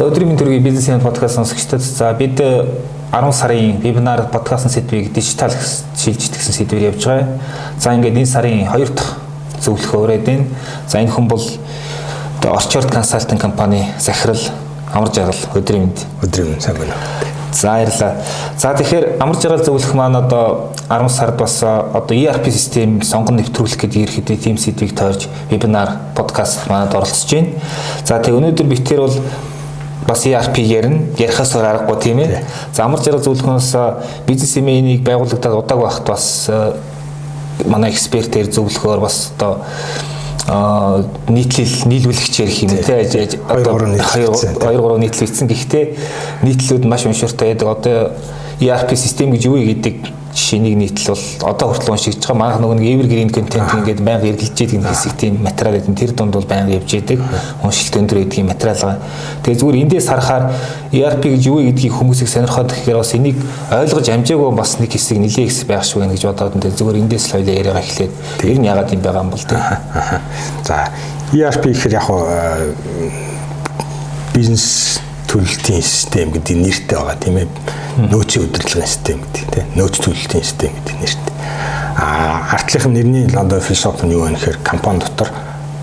За өдрийн мэнд төргийн бизнесийн подкаст сонсогчдод за бид 10 сарын вебинар подкастын сэдвийг дижитал шилжиж гэсэн сэдвээр явж байгаа. За ингээд энэ сарын 2 дахь зөвлөхөө өрөөд байна. За энэ хүн бол одоо Orchard Consulting компани захирал Амар жаргал өдрийн мэнд. Өдрийн мэнд сайн байна. За баярлалаа. За тэгэхээр амар жаргал зөвлөх маань одоо 10 сард бас одоо ERP систем сонгон нэвтрүүлэх гэдэг ерхэдээ team сэдвийг тойрж вебинар подкаст манад оролцож байна. За тэг өнөөдөр бид тэр бол бас ERP ярина. Ярихаас өөр аргагүй тийм ээ. За амар жаргал зөвлөхөөс бизнес эмээнийг байгуулагдаад удааг байхад бас манай экспертээр зөвлөхөөр бас одоо нийтлэл нийлүүлэгч ярих юм те одоо 2 3 нийтлэгдсэн гэхдээ нийтлүүд маш унширтай байдаг. Одоо ERP систем гэж юу гэдэг жишээнийг нийтлэл бол одоо хүртэл уншигдж байгаа манайх нөгөө нэг evergreen content ингээд байнга эргэлж яадаг хэсэг тийм материал гэдэг тэр дунд бол байнга явж яадаг уншилт өндөр гэдгийг материал. Тэгээ зүгээр эндээс харахаар ERP гэж юу гэдгийг хүмүүсийг сонирхоод гэхээр бас энийг ойлгож амжаагүй бас нэг хэсэг нэлээ их байх шүү гэж бодоод энэ зүгээр эндээс л хоёлаа яриагаа эхлээд тэр нь ягаад юм байгаа юм бол тийм. За ERP гэхээр яг бизнес төлөлтийн систем гэдэг нэртэй байгаа тийм ээ. Нөөцийн удирдлагын систем гэдэг тийм нөөц төлөлтийн систем гэдэг нэртэй. А артлынх нь нэрний лондо философи нь юу вэ гэхээр компани дотор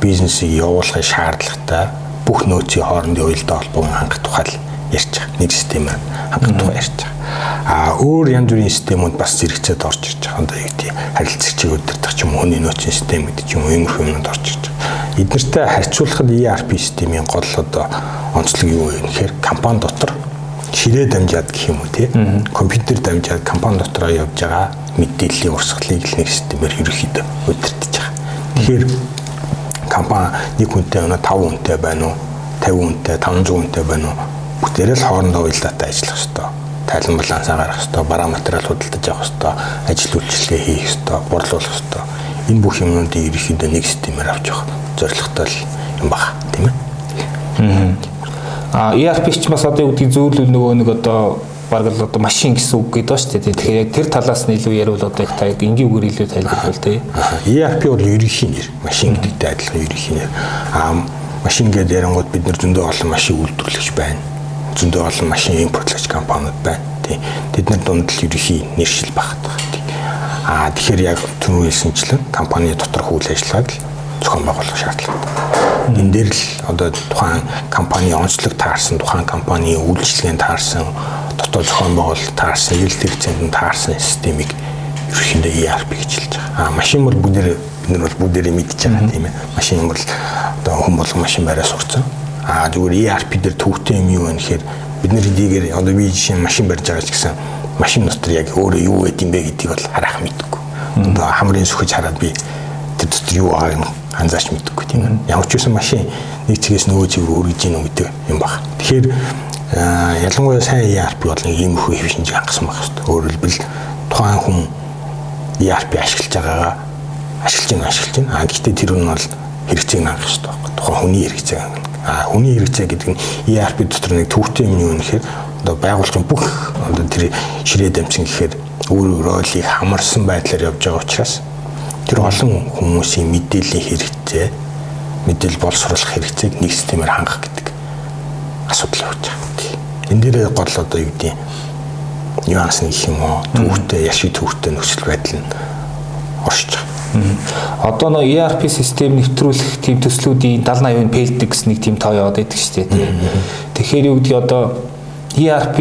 бизнесийг явуулахын шаардлагатай бүх нөөцийн хоорондын уялдаа холбоог хангах тухай ярьж байгаа. Нэг системээр хангах тухай ярьж байгаа. А өөр янз бүрийн системүүд бас зэрэгцээд орж ирж байгаа. Одоо юу гэдэг харилцагчийг удирдах ч юм уу, хүний нөөцийн систем гэдэг ч юм уу, иймэрхүү юмнууд орж ирж байгаа. Эднэртэй харьцуулахад ERP системийн гол одоо онцлог юу вэ гэхээр компани дотор ширээ дамжаад гэх юм уу тий компьютер дамжаад компани дотроо явж байгаа мэдээллийн урсгалыг л нэг системээр ерөөхдөө удирдах байгаа. Тэгэхээр компани нэг хүнтэй өнө 5 хүнтэй байна уу 50 хүнтэй 500 хүнтэй байна уу бүгдээрээ л хоорондоо уялдаатай ажиллах хэрэгтэй. Тайлан балансаа гаргах хэрэгтэй, бараа материал худалдаж авах хэрэгтэй, ажил үйлчилгээ хийх хэрэгтэй, борлуулах хэрэгтэй. Энэ бүх юмнуудыг ерөөхдөө нэг системээр авч явах зорилготой юм байна, тийм ээ. Аа ERP ч бас одоо юу гэдгийг зөөрлөл нөгөө нэг одоо баг л одоо машин гэсэн үг гэдэг ба шүү дээ. Тэгэхээр яг тэр талаас нь илүү ярил одоо их та энгийн үгээр илүү тайлбарлал тий. ERP бол ерөнхий нэр. Машин гэдэгтэй адилхан ерөнхий нэр. Аа машин гэдэг ярангууд бид нар зөндөө олон машин үйлдвэрлэгч байна. Зөндөө олон машин импортлогч компаниуд байна. Тий. Тэд нар дунд л ерөнхий нэршил багтдаг. Аа тэгэхээр яг түрүү хэлсэнчлэн компани доторх үйл ажиллагааг зохион байгуулах шаардлагатай. Энэ дээр л одоо тухайн компани онцлог таарсан, тухайн компани үйлчлэгэнд таарсан, дотоод зохион байгуулалт таарсан, эрэлт хэрэгцээнд таарсан системийг ерөнхийдөө ERP гэж хэлж байгаа. А машин бол бүгдээр бид нар бол бүгдээрээ мэдж байгаа тийм ээ. Машин бол одоо хүн болгон машин бариа сурцсан. А зүгээр ERP дээр төвхтэй юм юу вэ гэхээр бид нар хэдийгээр одоо би жишээ машин барьж байгаа ч гэсэн машин дотор яг өөрөө юу байд юм бэ гэдгийг бол харах мэдгүй. Одоо хамрын сүхэж хараад би тэр дотор юу байгааг анзаарч мэдгүй тийм ээ. Ямар ч үсэн машин нэг цэгээс нөгөө цэг рүү өргөж ийн гэдэг юм баг. Тэгэхээр ялангуяа сайн ERP бол нэг ийм их хэв шинж хангасан байх хэрэгтэй. Өөрөөр хэлбэл тухайн хүн ERP ашиглаж байгаагаа ашиглаж ийн ашиглаж ийн. А гэхдээ тэр нь бол хэрэгцээг хангах хэрэгтэй байна. Тухайн хүний хэрэгцээг хангах. А хүний хэрэгцээ гэдэг нь ERP дотор нэг төвхтэй юм юу нэхэр одоо байгууллагын бүх одоо тэр ширээ дамжин гэхээр өөр өөр ойлыг хамарсан байдлаар явж байгаа учраас тэр олон хүмүүсийн мэдээллийн хэрэгцээ мэдээлэл боловсруулах хэрэгцээг нэг системээр хангах гэдэг асуудал явж байгаа. Энэ дээр гол одоо юу гэдэг нюанс нэг юм уу төвхтэй яшиг төвхтэй нөхцөл байдал нь оршиж байгаа. Одоо нөө ERP систем нэвтрүүлэх тийм төслүүдийн 70 80% фейлдэг гэсэн нэг тийм тоо яваад байдаг шүү дээ. Тэгэхээр юу гэдэг одоо ERP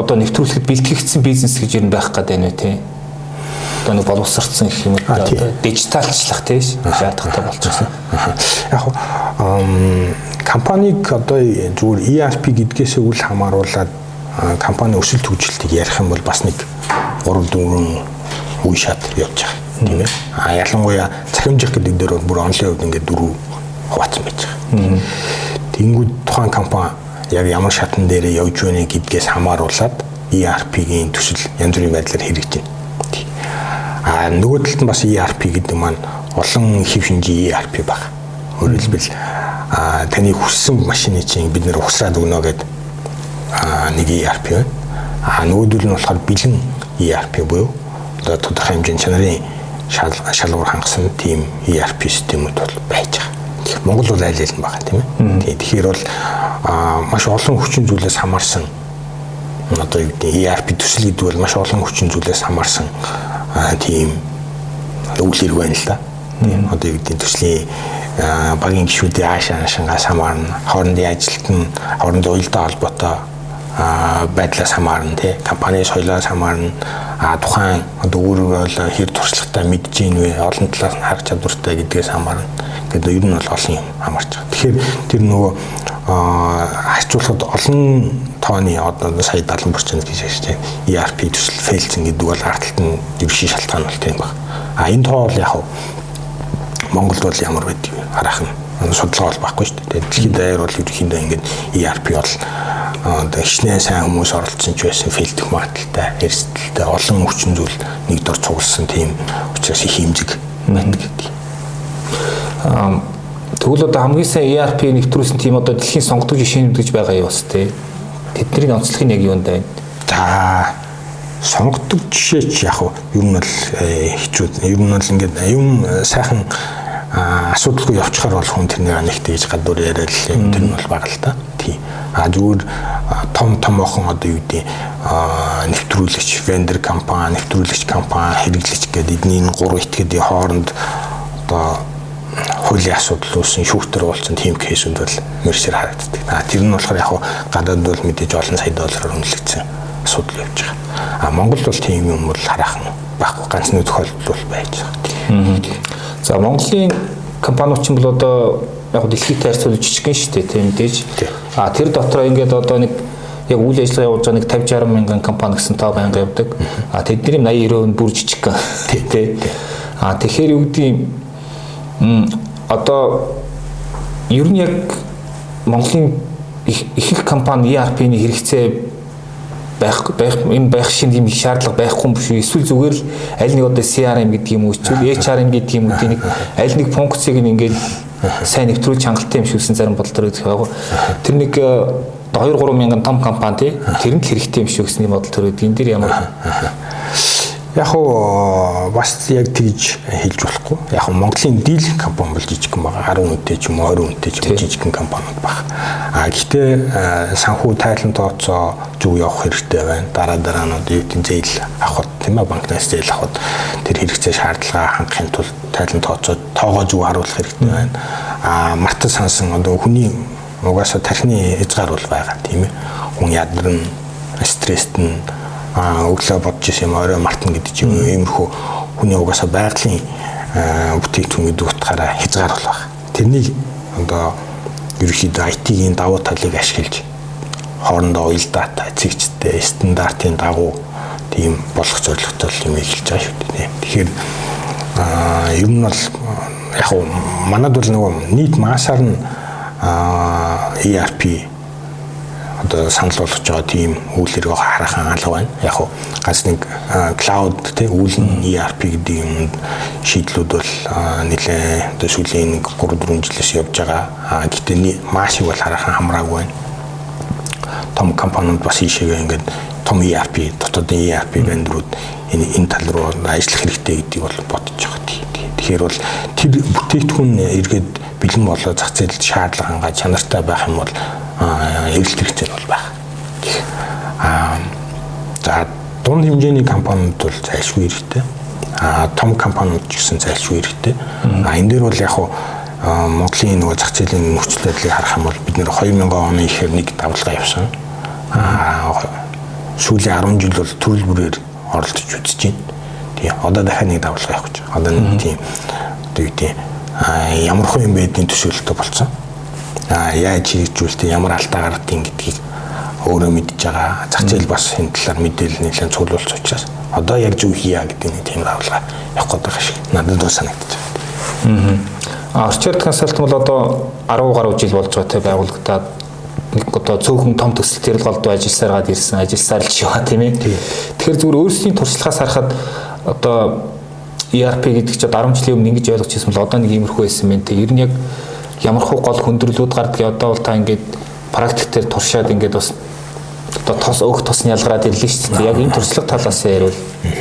одоо нэвтрүүлэхэд бэлтгэгдсэн бизнес гэж юм байх гэдэг нь үү те одоо нэг боловсрцсан гэх юм одоо дижиталчлах тийм шаардлагатай болчихсон. Яг компаниг одоо зүгээр ERP гэдгээсээ үл хамааруулаад компани өсөлт хөгжилтийг ярих юм бол бас нэг 3 4 үе шат явж байгаа тийм ээ. А ялангуяа цахимжих гэдэг дээр бол бүр онлын хувьд ингээд дөрөв хуваацсан байж байгаа. Тэнгүүд тухайн компани яг ямар шатн дээр явж байна гэдгээс хамааруулаад ERP-ийн төсөл янз бүрийн байдлаар хэрэгжиж байна. А нөгөө талд нь бас ERP гэдэг маань олон хэв шинжийн ERP баг. Өөрөөр хэлбэл а таны хүссэн машины чинь бид нэр ухсраад өгнө гэдэг а нэг ERP байна. А нөгөөдөл нь болохоор бэлэн ERP буюу одоо тодорхой хэмжээний чанарын шалгуур хангасан тийм ERP системүүд бол байж байгаа. Монгол бол аль аль нь байгаа тийм ээ. Тэгэхээр бол маш олон хүчин зүйлээс хамаарсан одоо юу гэдэг ERP төсөл гэдэг бол маш олон хүчин зүйлээс хамаарсан тийм үйл хэрэг байна л да. Тийм одоо юу гэдэг төслийн багийн гишүүдийн аашаа ашингаас хамаарна. Хоорондын ажилт нь хоорондын уялдаа холбоотой байдлаас хамаарна тий компани соёлоос хамаарна а тухайн одоо бол хэр туршлагатай мэдж ийн вэ олон талаас нь харах чадвартай гэдгээс хамаарна гэдэг ер нь бол олон юм хамаарч байгаа. Тэгэхээр тэр нөгөө харьцуулахад олон тооны одоо сая 70% гэж ярьж байна. ERP төсөл фейлцэн гэдэг бол арталт нь дэвшин шалтгаан бол тийм баг. А энэ тоо бол яг Монголд бол ямар байдаг вэ? Харах нь судалгаа бол байхгүй шүү дээ. Дэлхийн даяар бол ерөнхийдөө ингээд ERP бол одоо хичнээн сайн хүмүүс оролцсон ч байсан филдэх магадaltaй, эрсдэлтэй олон хүчин зүйл нэгд ор цугласан тийм учраас их хэмжиг байдаг гэдэг. Аа тэгвэл одоо хамгийн сайн ERP нэвтрүүлсэн тийм одоо дэлхийн сонгогдож жишээнүүд гэж байгаа юу бас тий. Тэдний онцлог нь яг юунд байна? За сонгогддог жишээ ч яг юу нь бол хичүүд ер нь бол ингээд юм сайхан асуудалгүй явчихаар бол хүн тэрнийг анихт гэж гадуур яриад юм тэр нь бол бага л та. Тий. А зүгээр том томоохон одоо юу гэдэг нэвтрүүлэгч, вендор компани, нэвтрүүлэгч компани, хэрэглэгч гэдэг эдний гурван итгэдэг хооронд одоо хуулийн асуудал үүсэн шүүхтэр уулзсан тийм кейсүүд бол мөрсөр харагддаг. А тэр нь болохоор яг гадаад бол мэдээж олон сая доллараар үнэлэгдсэн асуудал явж байгаа. А Монголд бол тийм юм бол хараахан байхгүй ганцны тохиолдол бол байж байгаа. За Монголын компаниуд ч юм бол одоо яг дэлхийд харьцуулж жижигхэн шүү дээ тийм мэдээж. А тэр дотроо ингээд одоо нэг яг үйл ажиллагаа явуулж байгаа нэг 50 60 мянган компани гэсэн тоо байнга явдаг. А тэдний 80 90% нь бүр жижиг тий. А тэгэхээр юу гэдэг юм одоо ер нь яг Монголын их их компани ERP-ний хэрэгцээ байх байх энэ байх шин юм шаардлага байхгүй юм биш үү? Эсвэл зүгээр л аль нэг одоо CRM гэдэг юм уу? Эсвэл HRM гэдэг юм уу? Тэнийг аль нэг функцийг нь ингээд сайн нэвтрүүлж хангалттай юм шигсэн зарим бодлоо гэх яг тэр нэг 2 3 мянган том компани тий тэрэнд л хэрэгтэй юм шиг гэсэн юм бодол төрөд энэ дэр ямар Яг уу бас яг тэгж хэлж болохгүй. Яг уу Монголын дийлэнх компани бол жижигхэн байгаа. 10 хүнтэй ч юм уу 20 хүнтэй ч юм уу жижигхэн компаниуд баг. А гэхдээ санхүү тайлан тооцоо зүг явах хэрэгтэй байна. Дараа дараанууд юу гэдэг зээл авахд тийм ээ банкнаас зээл авахд тэр хэрэгцээ шаардлага хангахын тулд тайлан тооцоо тоогоо зүг харуулах хэрэгтэй байна. А мартаж сансан одоо хүний угаасаа тархины хязгаар бол байгаа тийм ээ. Хүн ядарна, стресст нь өглөө бодож исэн юм орой мартна гэдэг чинь иймэрхүү хүний угаасаа байгалийн бүтээгдэхүүн гэдэг утгаараа хязгаар бол баг. Тэрнийг одоо ерөөхдөө IT-ийн давуу талыг ашиглаж хоорондоо уялдаатай, эцэгчтэй, стандартын дагуу тийм болох зорилготой юм эхэлж байгаа шүү дээ. Тэгэхээр ер нь бол яг манад бол нөгөө нийт масаар нь ERP одоо санал болгож байгаа тийм үйл хэрэг хараахан алга байна. Яг уу ганц нэг cloud тий үйл нь ERP гэдэг юмд шийдлүүд бол нэлээ одоо сүүлийн 3 4 жилээс явж байгаа. Гэтэ маш их бол хараахан хамраагүй байна. Том компаниуд бас ийшээгээ ингээд том ERP дотоодын ERP вендорууд энэ энэ тал руу ажиллах хэрэгтэй гэдгийг бол бодож байгаа. Тэгэхээр бол тэр бүтээгдэхүүн эргээд бэлэн болоо зах зээлд шаардлага хангаа чанартай байх юм бол эрэлт хэрэгцээ бол байх. Аа за дунд хэмжээний компаниуд бол зайлшгүй хэрэгтэй. Аа том компаниуд ч гэсэн зайлшгүй хэрэгтэй. Аа энэ дээр бол яг хуу Монголын нөгөө зах зээлийн нөхцөл байдлыг харах юм бол бид нэр 2000 оны ихээр нэг давлгаа явсан. Аа сүүлийн 10 жил бол төрөл бүрээр оролдож үзэж байна. Тий. Одоо дахиад нэг давлгаа явах гэж. Одоо нэг тийм одоо юу тийм ямар хөө юм байдгийн төсөөлөлтөй болцсон яаж хэрэгжүүлдэг ямар алдаа гардыг гэдгийг өөрөө мэдж байгаа. Зах зээл бас энэ талаар мэдээлэл нэлээд цуглуулж учраас одоо яг зөв хийя гэдэг нэг тийм авлага явах байгаа шиг надад бол байна. Аа. Орчирд консалт бол одоо 10 гаруй жил болж байгаа те байгуулагдаад нэг одоо цөөхөн том төсөл төрөл голдуу ажилласаар гад ирсэн ажилласаар л шиваа тийм ээ. Тэгэхээр зүгээр өөрсдийн туршлагаас харахад одоо ERP гэдэг чинь 10 жилийн өмнө ингэж ойлгож ирсэн бол одоо нэг иймэрхүү байсан мэн те. Ер нь яг ямар хуу гол хөндөрлүүд гардаг одоо бол та ингээд практик дээр туршаад ингээд бас одоо тос өөх тосны ялгараад ирлээ шүү дээ. Яг энэ туршлага талаас ярил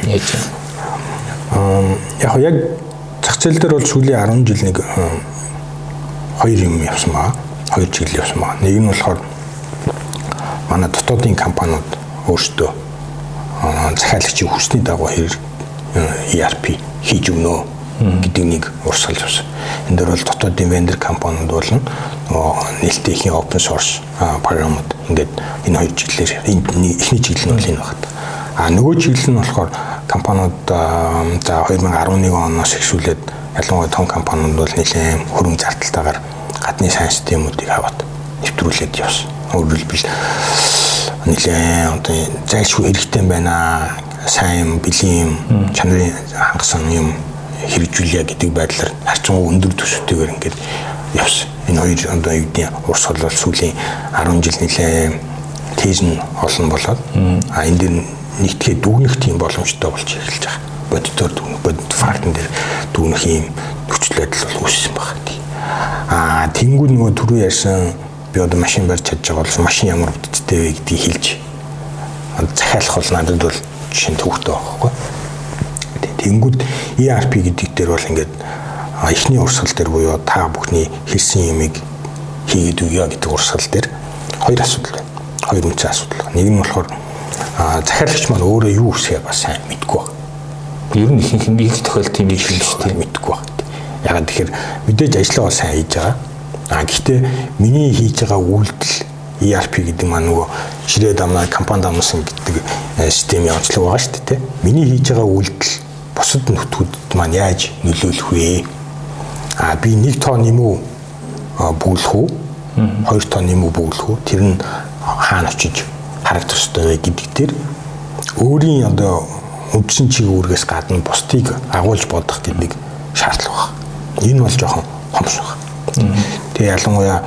яаж вэ? Аа яг зах зээл дээр бол сүүлийн 10 жил нэг хоёр юм явсан байгаа. Хоёр чиглэл явсан байгаа. Нэг нь болохоор манай дотоодын компаниуд өөрсдөө захиалагчийн хүсний дагуу хэрэг ERP хийж өгнө гэдэг нэг урсгал явсан. Энд дээр бол дотоодын вендор компаниуд бол нээлттэй их open source програмууд ингээд энэ хоёр чиглэлээр эхний чиглэл нь бол энэ багт. А нөгөө чиглэл нь болохоор компаниуд за 2011 оноос эхлүүлээд ялангуяа том компаниуд бол нэлээд хөрөнгө зардалтайгаар гадны сайн системүүдийг аваад нэвтрүүлээд явсан. Өөрөөр хэлбэл нэлээд одоо зайлшгүй хэрэгтэй байна. Сайн бэлгийн чанарын хангасан юм хэрэгжүүлье гэдэг байдлаар харьцангуй өндөр төсөвтэйгээр ингээд явсан. Энэ хоёр одоо юу гэдэг урсгал бол сүүлийн 10 жил нэлээ тез нь олон болоод а энэ дэр нэгтгэхэд дүгнэх тийм боломжтой болж эхэлж байгаа. Бодитоор дүгнэх, бодит фактн дээр дүгнэх юм нөхцөл байдал бол үүссэн байна. А тэнгууд нөгөө түрүү ярьсан би одоо машин барьж чадж байгаа бол машин ямар бүтцтэй вэ гэдгийг хэлж захиалах бол надад бол жишээ нь төвхтэй байхгүй. Тэнгүүд ERP гэдэг дээр бол ингээд эхний урсгал дээр буюу та бүхний хэлсэн юмыг хийгээд өгье гэдэг урсгал дээр хоёр асуудал байна. Хоёр үнцэн асуудал. Нэг нь болохоор захиалагч маань өөрөө юу хүсэхээ бас сайн мэдгүй байна. Ер нь ихэнх нь их тохиолдолд тийм их л мэдгүй байна. Ягаад тэгэхээр мэдээж ажлаа бол сайн хийж байгаа. А гэхдээ миний хийж байгаа үйлдэл ERP гэдэг маань нөгөө ширээ дамнаа компани дамнасан гэдэг э, системийн онцлог байгаа шүү дээ. Миний хийж байгаа үйлдэл бусад нөтгүүдэд маань яаж нөлөөлөх вэ? А би нэг тоо нэмүү бүглэх үү? Хоёр тоо нэмүү бүглэх үү? Тэр нь хаана очиж харагдах ёстой вэ гэдэг дээр өөрийн одоо үндсэн чиг үүргээс гадна бусдыг агуулж бодох гэдэг шаардлага байна. Энэ бол жоохон хомс байна. Тэгээ ялангуяа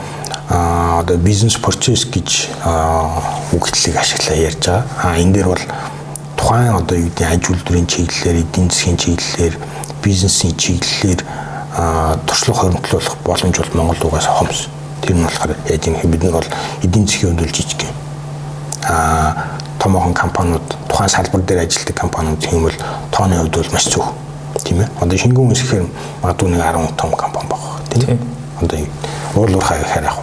одоо бизнес процесс гэж үгтлийг ашиглаа ярьж байгаа. А энэ дээр бол тухайн одоо юу гэдэг аж үйлдвэрийн чиглэлээр, эдийн засгийн чиглэлээр, бизнесийн чиглэлээр туршлага хоригдлуулах боломж бол Монгол угаас хомс. Тэр нь болохоор яаж юм? Бид нар бол эдийн засгийн хувьд жижиг юм. Аа томоохон компаниуд, тухайн салбар дээр ажилладаг компаниуд тийм бол тооны хувьд бол маш зөв. Тийм ээ. Одоо шингэн үсгээр магадгүй нэг 10 том компани байгаа. Тийм. Одоо уул уурхай гэхээр яг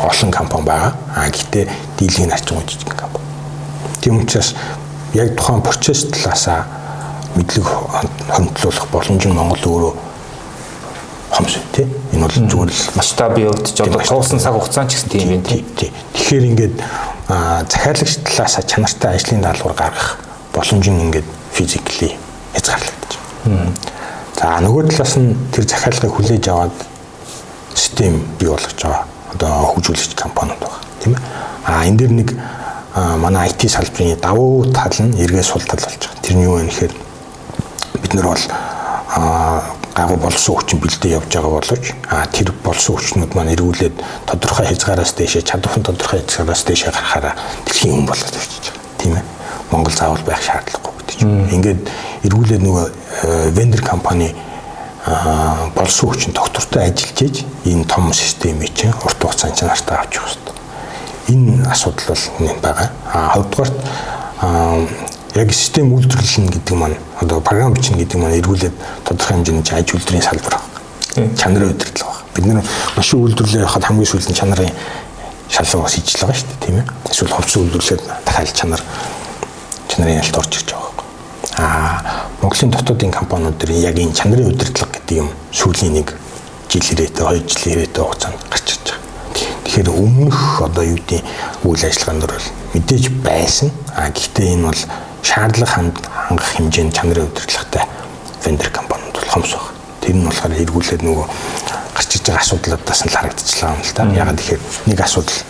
олон компани байгаа. А гэхдээ дийлгийн арчин жижиг компани. Тийм учраас яг тухайн процесс талаасаа мэдлэг хөндлөх боломж нь Монгол өөрөө хомс тий. Энэ бол зүгээр л масштаб явагдаж одоо туусан цаг хугацаа ч гэсэн тийм юм тий. Тэгэхээр ингээд захиалагч талаасаа чанартай ажлын даалгавар гаргах боломж нь ингээд физикли хязгаарлагдаж байна. За нөгөө талаас нь тэр захиалгыг хүлээж аваад систем бий болгож байгаа. Одоо хөгжүүлэгч компаниуд байгаа. Тийм ээ. А энэ дэр нэг манай IT салбарын давуу тал нь эргээ сул тал болж байгаа. Тэр нь юу вэ гэхээр бид нар бол гагуу болсон хүчин бэлдээ явж байгаа боловч тэр болсон хүчнүүд маань эргүүлээд тодорхой хязгаараас дээшээ чадвархан тодорхой хязгаараас дээшээ гарахаараа дэлхийн хүн болоод явчихж байгаа. Тийм ээ. Монгол заавал байх шаардлагагүй гэдэг чинь. Ингээд эргүүлээд нөгөө вендор компани болсон хүчин доктортой ажиллаж ийж энэ том системийг чинь урт хугацаанд чанартай авч явах хэрэгтэй энэ асуудал бол байгаа. А хоёрдугаарт яг систем үйлдвэрлэл гэдэг маань одоо програм бичнэ гэдэг маань эргүүлээд тодорхой хэмжээний аж үйлдвэрийн салбар байна. Чанарын удирдлага байна. Бид нэр машин үйлдвэрлэлээ явахад хамгийн сүүлийн чанарын шалгуу бас ижил байгаа шүү дээ, тийм ээ. Эсвэл хувцас үйлдвэрлэлээр дахиад чанар чанарын ялт орж ирж байгаа байхгүй. Аа, Монголын дотоодын компаниуд дэр яг энэ чанарын удирдлага гэдэг юм сүүлийн нэг жил ирээтэй, хоёр жил ирээтэй хугацаанд. Тэгэхээр өмнөх одоо юу гэдэг үйл ажиллагаанд бол мэдээж байсан. А гэхдээ энэ бол шаардлага хангах хэмжээнд чанарын удирдлагатай вендор компаниуд бол хомс баг. Тэр нь болохоор эргүүлээд нөгөө гарч иж байгаа асуудлуудаас нь л харагдчихлаа юм л да. Ягаад тэгэхээр нэг асуудал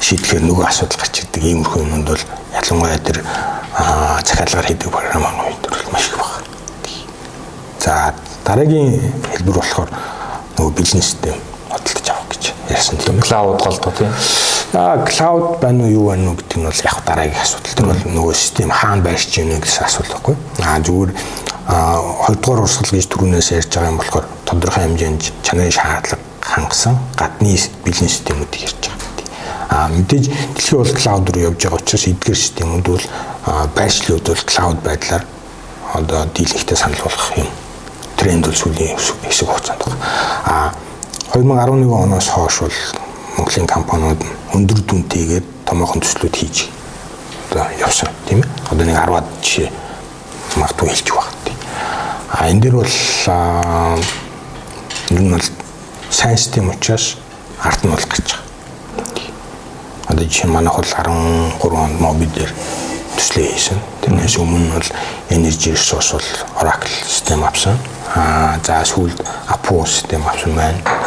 шийдэхээр нөгөө асуудал гарч ирдэг иймэрхүү юмд бол ялангуяа тэр захиалгаар хийдэг програм үед бол маш их баг. За дараагийн хэлбэр болохоор нөгөө бизнес систем бодлож ярьсан тийм ээ. Клауд голдоо тийм. Аа клауд байна уу юу байна уу гэдэг нь бол яг дараагийн асуудал. Тэр бол нөгөө систем хаана байрч ийнэ гэсэн асуулт байхгүй. Аа зүгээр а хоёрдугаар урсгал гэж түрүүнээс ярьж байгаа юм болохоор тодорхой хэмжээнд чанарын шаардлага хангасан гадны бизнес системүүдийг ярьж байгаа. А мэдээж дэлхий бол клауд руу явж байгаа учраас эдгээр системүүд бол байршлууд бол клауд байдлаар одоо дийлэнхтэй санал болгох юм тренд бол сүүлийн хэсэг хугацаанд байна. А 2011 оноос хойш бол Монголын компаниуд өндөр дүнтэйгээр томоохон төслүүд хийж одоо явсан тийм ээ. Одоо нэг 10-аад жишээ магадгүй байгаа тийм. А энэ дэр бол ер нь бол сайн систем учраас ард нь бол гарч байгаа. Одоо жишээ манайх бол 13 онд моби дээр төслөө хийсэн. Тэрнээс өмнө бол Energy Resource бол Oracle систем авсан. Аа за сүүлд Apu систем авсан байна.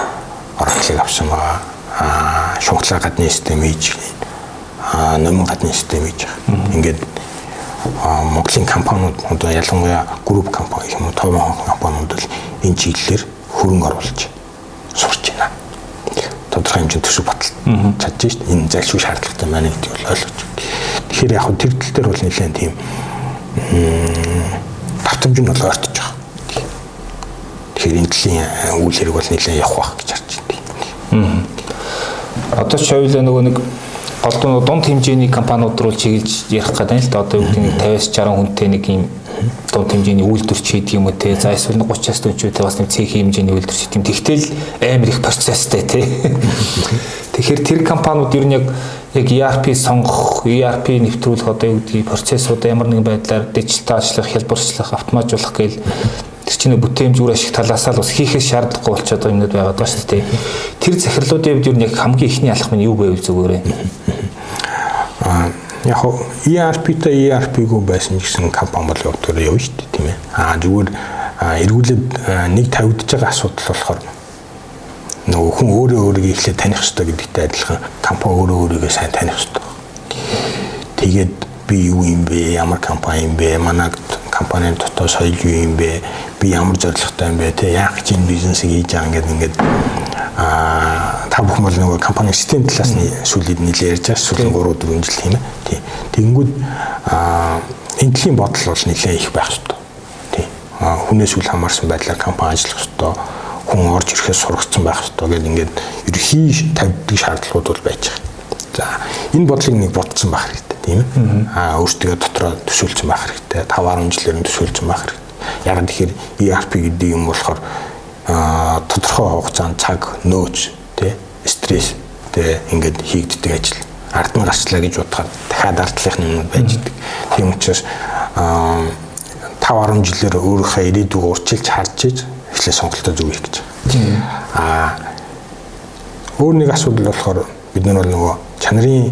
Oracle-ыг авсан байгаа. Аа шунхлаа гадны систем хийж аа номын гадны систем хийж байгаа. Ингээд Монголын компаниуд одоо ялангуяа групп компани юм уу товхон компаниуд бол энэ чиглэлээр хөрөнгө оруулж сурч байна тодорхой хэмжээнд төсөв батал чадж шít энэ залшгүй шаардлагатай маань гэдэг бол ойлгож Тэгэхээр яг тэр тал дээр бол нэлээд тийм давтамж нь бол ойртож байгаа. Тэгэхээр энэ талын үйл хэрэг бол нэлээд явах байх гэж харж байна. Одоо ч хоёулаа нөгөө нэг голдуу дунд хэмжээний компаниуд руу чиглэж ярих гэдэг л да. Одоо юу гэдэг нэг 50-60 хүнтэй нэг юм дунд хэмжээний үйлдвэрч хийдэг юм уу те. За эсвэл 30-аас дүүчтэй бас нэг цэх хэмжээний үйлдвэрч хийдэг юм. Тэгтэл амар их процесстэй те. Тэгэхээр тэр компаниуд ер нь яг яг ERP сонгох, ERP нэвтрүүлэх одоо юу гэдгийг процессуудаа ямар нэгэн байдлаар дижиталчлах, хялбарчлах, автоматжуулах гээл тэр чинь бүтээмж үр ашиг талаас нь бас хийхээс шаардлагагүй болчиход байгаа юмнууд байгаад байна шүү дээ. Тэр захирлуудын хувьд юу нэг хамгийн ихний алхам нь юу байвал зүгээрээ. Аа яг хоо ERP-тэй ERP-гүй байсан гэсэн компани бол явдгаар явна шүү дээ тийм ээ. Аа зүгээр эргүүлээд нэг тавигдж байгаа асуудал болохоор нөгөө хүн өөрөө өөрийгөө эхлээд таних хэрэгтэй гэдэгтэй адилхан компани өөрөө өөрийгөө сайн таних хэрэгтэй. Тэгээд би юу юм бэ? Ямар компани юм бэ? Манай компанийн дотоод соёл юу юм бэ? Би ямар зорилготой юм бэ? Тэ яах гэж энэ бизнесийг хийж байгаа ингээд ингээд аа та бүхэн бол нөгөө компани систем талаас нь сүүлийн нэлээд ярьж байгаа. Сүүлийн 3 4 жил тийм ээ. Тийм. Тэгэнгүүт аа энэ төрлийн бодол бол нэлээд их байх хэрэгтэй. Тийм. Хүнээс үл хамаарсан байдлаар компани ажиллах хэрэгтэй хүн орж ирэхээс сургацсан байх хэрэгтэй гэдэг ингээд ерхий тавьдаг шаардлагууд бол байж байгаа. За энэ бодлыг нэг бодсон байх хэрэгтэй тийм ээ. Аа өөртөө дотроо төсөөлсөн байх хэрэгтэй. 5 10 жилээр нь төсөөлсөн байх хэрэгтэй. Яг тэгэхээр ERP гэдэг юм болохоор аа тодорхой хугацаанд цаг нөөц тий стресс тий ингээд хийгддэг ажил ард нь гарчлаа гэж бодоход дахиад ардлах юм байж идэг. Тийм учраас аа 5 10 жилээр өөрийнхөө ирээдүг урчилж харж иж эхлээ сонголтоо зөв хийх гэж. Аа өөр нэг асуудал болохоор бид нар бол нөгөө чанарын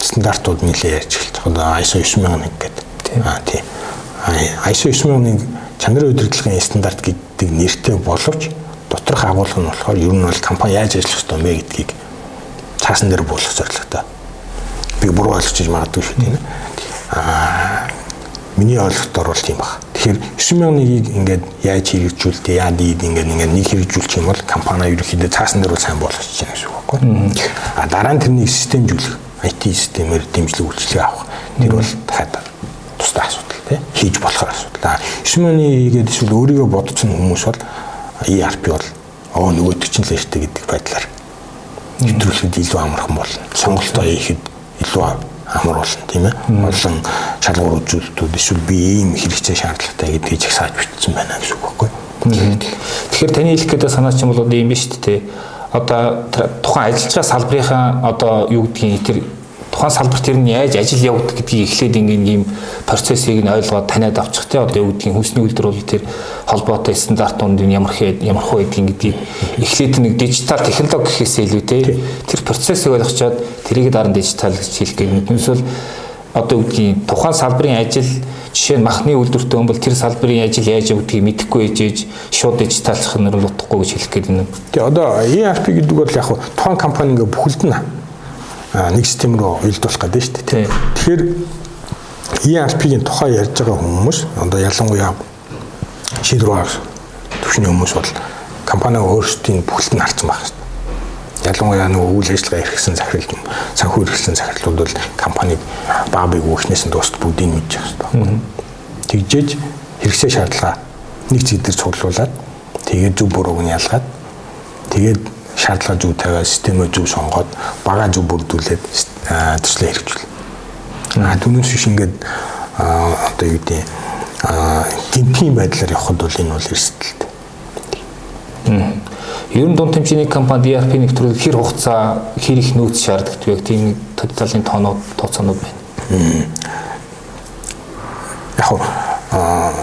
стандартууд нэлээд ярьж эхэлж. Одоо ISO 9001 гэдэг. Аа тий. ISO 9001 чанарын удирдлагын стандарт гэдэг нэртэй боловч доторх агуулга нь болохоор ер нь бол компани яаж ажиллах ёстой мэ гэдгийг цаасан дээр буулгах зорилготой. Би буруу ойлгож магадгүй шүү дээ. Аа миний ойлголтоор бол тийм баг. Тэгэхээр 9001-ийг ингээд яаж хэрэгжүүлдэг, яа дийд ингээд ингээд нэг хэрэгжүүлчих юм бол компани ерөнхийдөө цаасан дээр бол сайн болгож чинь гэсэн үг байхгүй. А дараа нь тэрнийг системжүүлэх, IT системээр дэмжлэг үйлчлэг авах. Тэр бол дахиад тусдаа асуудал тий. Хийж болохоор асуудал. 9001-ийгээд эсвэл өөрийгөө бодсон хүмүүс бол ERP бол оо нөгөөдөг чинь л штэ гэдэг байдлаар нэвтрүүлэхэд илүү амархан болно. Сонголтоо хийхэд илүү амар болно тийм ээ. Олон шалгуур үзүүлэлтүүд эсвэл би ийм хэрэгцээ шаардлагатай гэдгийг их сааж бичсэн байна гэсэн үг байхгүй. Тэгэхээр таны хэлэх гэдэг санаа чинь бол ийм биш үү те. Одоо тухайн ажиллаж байгаа салбарынхаа одоо юу гэдгийг тэр тухайн салбарт тэр нь яаж ажил явагдах гэдгийг эхлээд ингээд ийм процессыг нь ойлгоод таниад авчих те одоо юу гэдгийг хүнсний үйлдвэр бол тэр холбоотой стандартууд нь ямар хэд ямар хөө гэдгийг эхлээд нэг дижитал технологи гэхээсээ илүү те тэр процессыг ойлгочоод тэрийг дараа нь дижитал гэж хэлэх гээд нүсэл одоо юу гэдгийг тухайн салбарын ажил жишээ нь махны үйлдвэртэй хүн бол тэр салбарын ажил яаж явагдгийг мэдэхгүй ээжээж шууд дижиталлах нь утгагүй гэж хэлэх гээд байна. Тэгээ одоо ERP гэдэг бол яг тухайн компани ингээ бүхэлд нь нэг систем рүү уялдуулах гэдэг шүү дээ. Тэгэхээр ERP-ийн тухай ярьж байгаа хүмүүс одоо ялангуяа шийдвэр төвшний хүмүүс бол компани өөрсдийн бүхэлд нь харсан байх шүү ялангуяа нөгөө үйл ажиллагаа эрхсэн захирал санхүү эрхсэн захирлууд бол компаниг баа бийг өөхнээс нь бүгдийг мэдж байгаа шүү дээ. Тэгжээж хэрэгсээ шаардлага нэг зэг дээр цуглуулад тэгээд зөв бурууг нь ялгаад тэгээд шаардлага зөв тавиад системээ зөв сонгоод бага зөв бүрдүүлээд төслөө хэрэгжүүл. А түүнээс биш ингээд одоо юу гэдэг гинтийн байдлаар явхад бол энэ бол эрсдэлтэй. Ер нь дунд хэмжээний компанид ERP нэвтрүүл хэр хугацаа, хэр их нөөц шаарддаг вэ? Тийм талын тоонууд, тооцоонууд байна. Яг аа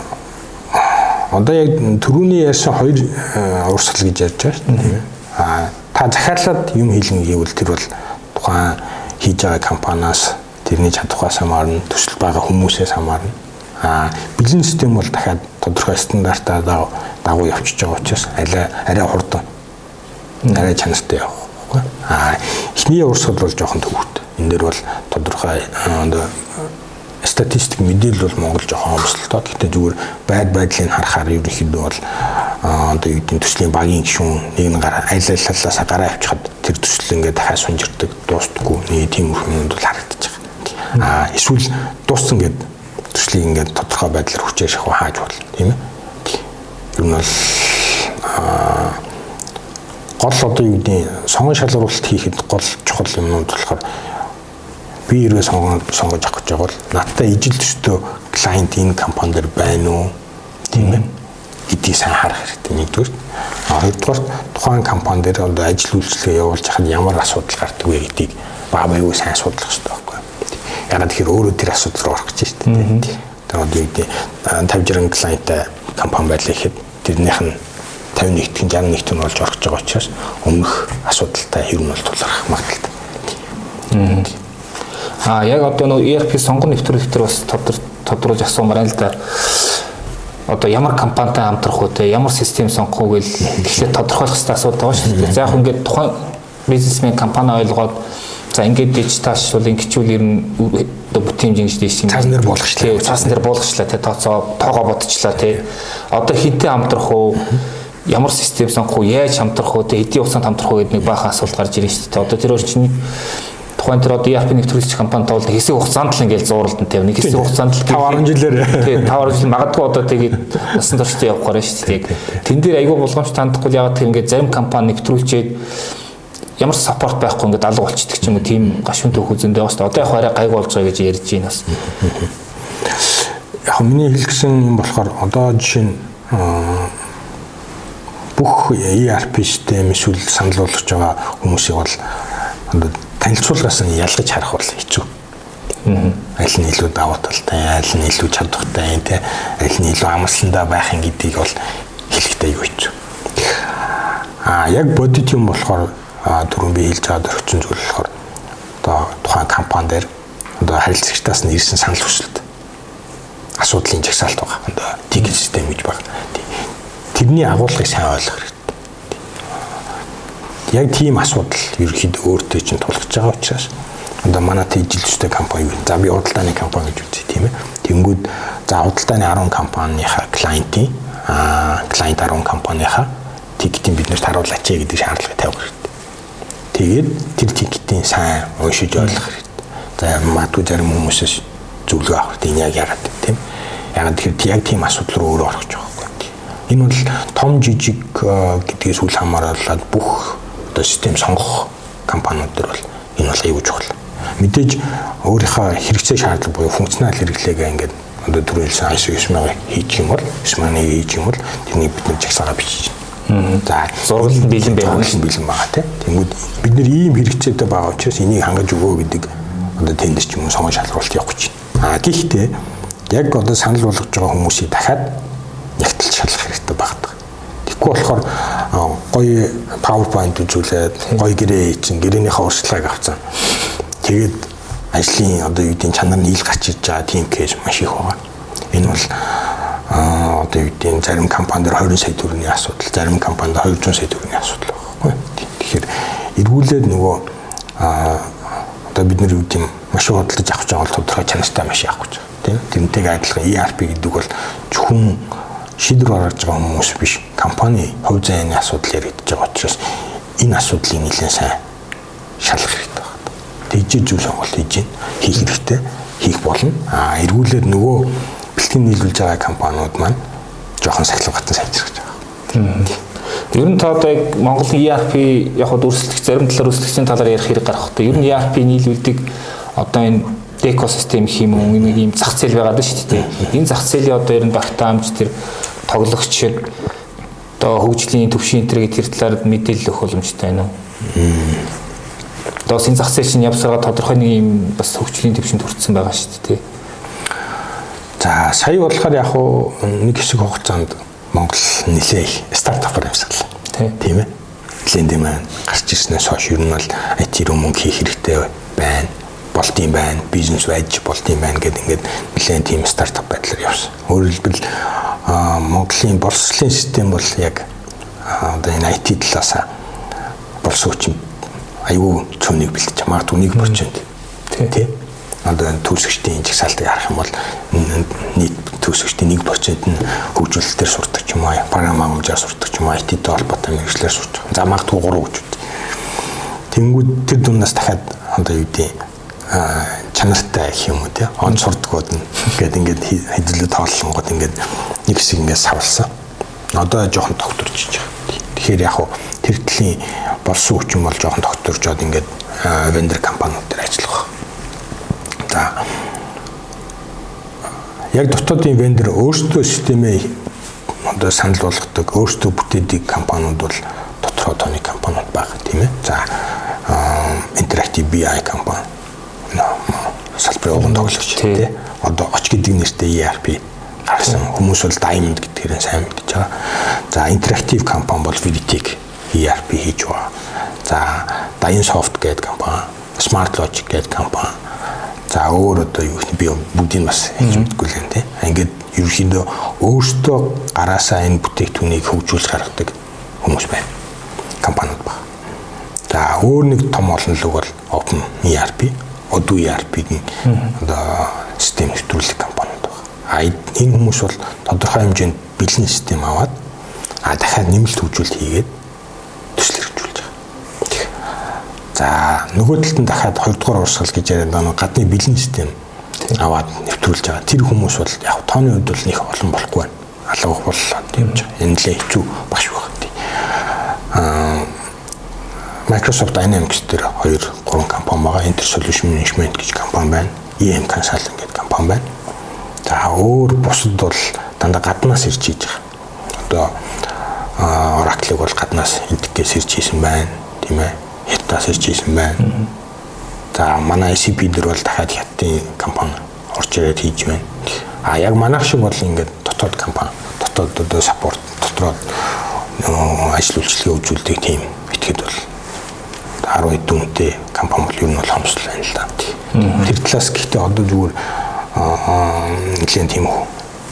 одоо яг түрүүний ярьсан хоёр урсгал гэж ярьж байгаа шүү дээ. Аа та захиалаад юм хийлгэн гэвэл тэр бол тухайн хийж байгаа компаниас тэрний чадхаас хамаарна, төсөл байгаа хүмүүсээс хамаарна. Аа бэлэн систем бол дахиад тодорхой стандартаар дагуу явчихж байгаа учраас арай арай хурдан арай чанартай явах байхгүй. Аа эхний урсгал бол жоохон төвөгтэй. Энэ дээр бол тодорхой статистик мэдээлэл бол Монгол жоохон хомсолтой. Гэхдээ зүгээр байд байдлыг харахаар ерөнхийдөө бол одоо юу гэдэг төслийн багийн гишүүн нэг нь гараа аль аль талаас гараа авчихад тэр төсөл ингээд дахиад сунжирдаг дуустдаггүй нэг тийм хүмүүс бол харагдаж байгаа. Аа эсвэл дууссан гэд төслийг ингээд тодорхой байдлаар хүчээр шахуу хааж болно тийм ээ. Ер нь бол гол одоо юу гэдэг сонгон шалгуулалт хийхэд гол чухал юмнууд болохоор би хэрвээ сонгож сонгож авах гэж байгаа бол надтай ижил төстэй клиент энэ компани дээр байна уу? Тийм ээ. Гэдгийг сайн харах хэрэгтэй нэгдүгээр а хоёрдугаар тухайн компани дээр одоо ажил үйлчлэгээ явуулж хахад ямар асуудал гардаг вэ гэдгийг баа баягүй сайн судлах хэрэгтэй байхгүй ягаад тэгэхээр өөрөө тэр асуудал руу орох гэж байна шүү дээ. Тэр одоо юу гэдэг 50 60 клиенттай компани байлаа гэхэд тэрнийх нь 51 тэгэн 61 төн болж гэж байгаа учраас өмнөх асуудалтай нь бол тулгарх магадaltaй. А яг одоо нөө ERP сонгон нэвтрүүлэх төр бас тодруулж асуумаар л да. Одоо ямар компанитай хамтрах уу те ямар систем сонгох уу гэл гэхдээ тодорхойлох хэрэгтэй асуудал байгаа шүү дээ. За яг ингээд тухайн бизнесмен компани ойлгоод за ингээд дижиталшуул ингэчүүл ер нь одоо бүтэн хэмжээ гэж дийсэн. Цаасан дээр болгочлаа. Цаасан дээр болгочлаа те тооцоо тоогоо бодчихлаа те. Одоо хинтээ хамтрах уу ямар систем сонгох уу яаж хамтрах уу те хэдийн хугацаанд хамтрах уу гэдэг нэг баахан асуулт гарч ирж шүү дээ. Одоо тэр орчны тухайн тэр одоо ERP нэвтрүүлэгч компани тоолд хэсэг хугацаанд л ингээл зууралдан тавь. Нэг хэсэг хугацаанд л 5 10 жилээр. Тийм 5 10 жил магадгүй одоо тэгээд насан туршдаа явах гараа шүү дээ. Тэн дээр айгүй болгоомж тандахгүй ягаад тэр ингээд зарим компани нэвтрүүлчээд ямар саппорт байхгүй ингээд алга болчихдаг ч юм уу тийм гашуун төөх үзэндээ бас одоо яг хараа гайг болж байгаа гэж ярьж байна бас. Яг миний хэлсэн юм болохоор одоо жишээ нь бүх ERP систем эсвэл санал болгож байгаа хүмүүсийг бол танилцуулгаас нь ялгаж харах бол хэцүү. Аль нь илүү давуу талтай, аль нь илүү чадвартай, тэ аль нь илүү амарландаа байх юм гэдгийг бол хэлэхдээ юу хэцүү. Аа яг бодит юм болохоор түрүүн би хэлж байгаа дөрвчин зүйл болохоор одоо тухайн компани дээр одоо харилцагчдаас нь ирсэн санал хүсэлт асуудлын жагсаалт байгаа. Одоо тикет систем гэж байна. Тэрний агуулгыг сайн ойлгох хэрэгтэй яг тийм асуудал ерөөхдөө өөртөө чинь тулгаж байгаа учраас одоо манай тэжилжтэй компани юу. За би худалдааны компани гэж үзье тийм ээ. Тэнгүүд за худалдааны 10 компанийхаа клиентийн аа клиент 10 компанийхаа тикетийн биднэрт харуулаач гэдэг шаардлага тавих хэрэгтэй. Тэгээд тэр тикетийн сайн уншиж ойлгох хэрэгтэй. За магадгүй зарим хүмүүсээс зөвлөгөө авах хэрэгтэй. Яг яагаад тийм. Яагаад тэгэхээр яг тийм асуудал руу өөрөө орох гэж байхгүй. Энэ бол том жижиг гэдгээс үл хамааран бүх одоо систем сонгох компаниуд төр бол энэ бол аюул чухал. Мэдээж өөрийнхөө хэрэгцээ шаардлага буюу функционал хэрэглээгээ ингээд одоо түрүү хэлсэн ISO 9000 хийж юм бол 9000 хийж юм бол тэрний бид нэг жагсаага бичиж байна. За зургалт бэлэн байх нь бэлэн байгаа тийм. Тэнгүүд бид нэр ийм хэрэгцээтэй байгаа учраас энийг хангаж өгөө гэдэг одоо тендер ч юм уу сонгон шалралт явах гэж байна. А гэхдээ яг одоо санал болгож байгаа хүмүүсийг дахиад нягтлж шалгах хэрэгтэй байна. Тэгэхгүй болохоор гоё PowerPoint үзүүлээд гоё гэрээ чинь гэрээнийхээ урсгалыг авцсан. Тэгээд ажлын одоо юу гэдгийг чанар нь ил гарч иж байгаа тийм кейс маш их байгаа. Энэ бол а одоо юу гэдгийг зарим компанид 20 сая төгрөгийн асуудал, зарим компанид 200 сая төгрөгийн асуудал байхгүй. Тэгэхээр эргүүлээд нөгөө а одоо бид нар юу гэдэг маш худалдаж авч байгаа бол тодорхой чанартай маш явах гэж байна. Тийм. Тэрнтэйг адилхан ERP гэдэг бол зөвхөн шийдвэр гаргаж байгаа хүмүүс биш компани хувь зээний асуудал яригдж байгаа учраас энэ асуудлыг нэлээд сайн шалгах хэрэгтэй байна. Тэгжээ зүйл сонголт хийж хийх хэрэгтэй хийх болно. А эргүүлээд нөгөө бэлтгэн нийлүүлж байгаа компаниуд маань жоохон сахилгатан гэж байгаа. Ер нь та одоо яг Монголын ERP яг хад өрсөлдөх зарим талаар өрсөлдөгчийн талаар ярих хэрэг гарах хэрэгтэй. Ер нь ERP нийлүүлдэг одоо энэ экосистем гэх юм нэг юм зах зээл байгаад шүү дээ. Энэ зах зээлийн одоо ер нь багтаамж тэр тоглогч одоо хөгжлийн төвшин энэ гэдэг талаар мэдээлэл өгөх боломжтой байна уу? Одоо энэ зах зээл чинь явсараа тодорхой нэг юм бас хөгжлийн төвшөнд хүрсэн байгаа шүү дээ. За сая болохоор яг хуу нэг хэсэг хугацаанд Монгол нэлээ их стартапаар явсаглаа. Тийм ээ. Ленд юм гарч ирснээс хойш ер нь бол IT руу мөнгө хийх хэрэгтэй байна болт юм байна, бизнес байж болт юм байна гэдэг ингээд нэлээд тийм стартап байдлаар явсан. Хэлбэл Монголын боловсролын систем бол яг одоо энэ IT талаас болсон хүчин аюу цөнийг бэлдэж магадгүй 1% тий. Одоо төлсөгчдийн жагсаалтыг харах юм бол нийт төлсөгчдийн 1% нь хөгжүүлэлтээр сурдаг ч юм уу, програм хангамжаар сурдаг ч юм уу, IT-тэй холбоотой мэрэгчлэр сурч байгаа. За магадгүй 3 хөгжүүд. Тэнгүүд тэр дундаас дахиад одоо юу гэдэг чанартай гэх юм уу тий он сурдгууд нь ингээд ингээд хэдүүлээ тооллонгод ингээд нэг хэсэг ингээд савлсан. Одоо жоохон тогтворч байгаа. Тэгэхээр яг хуу тэр төлийн болсон хүчин бол жоохон тогтворчод ингээд вендор компаниуд дээр ажиллах. За яг дотоодын вендор өөрсдөө системээ одоо санал болгодог, өөрсдөө бүтээдэг компаниуд бол доторх тооны компаниуд байгаа тийм ээ. За Interactive BI компани салбарын уган тоглогч тий. Одоо оч гэдэг нэртэй ERP гарсан хүмүүс бол Diamond гэдгээр сайн мэдж байгаа. За интерактив компани бол Viditech ERP хийж байгаа. За Dynsoft гэдэг компани, Smart Logic гэдэг компани. За өөр одоо юу би бүгдийг бас хэлж мэдгүй л юм тий. Ингээд ерөнхийдөө өөртөө гараасаа энэ бүтээгдэхүүнийг хөгжүүлж гаргадаг хүмүүс байна. Компаниуд байна. За өөр нэг том олон луг бол Open ERP, Odoo ERP-ийн одоо систем нэвтрүүлэх компаниуд байна. А энэ хүмүүс бол тодорхой хэмжээнд бэлэн систем аваад а дахиад нэмэлт хөгжүүлэлт хийгээд төсөл хэрэгжүүлж байгаа. За нөгөө талд нь дахиад хоёрдугаар урсгал гэж яриад байгаа гадны бэлэн систем аваад нэвтрүүлж байгаа. Тэр хүмүүс бол яг тооны хувьд бол нэг олон болохгүй байна. Алга боллоо тийм ч. Энэ л хэцүү багш байх. Аа Microsoft Dynamics дээр 2 3 компани байгаа. Inter Solution Management гэж компани байна. EM Consulting гэдэг компани байна. За өөр бусад бол дандаа гаднаас ирж хийж байгаа. Одоо Oracle-ыг бол гаднаас интегрээс ирж хийсэн байна, тийм ээ. Хятадаас ирж хийсэн байна. За манай SAP дээр бол дахиад хятадын компани орж ирээд хийж байна. А яг манайх шиг бол ингээд дотоод компани, дотоод одоо саппорт, дотроо ажил үйлчлэгээ үзүүлдэг тийм итгэд бол 10 хэд дүнтэй компани бол ер нь бол хомсол байна л да. Тэр талаас гэхдээ одоо зүгээр нэгэн тийм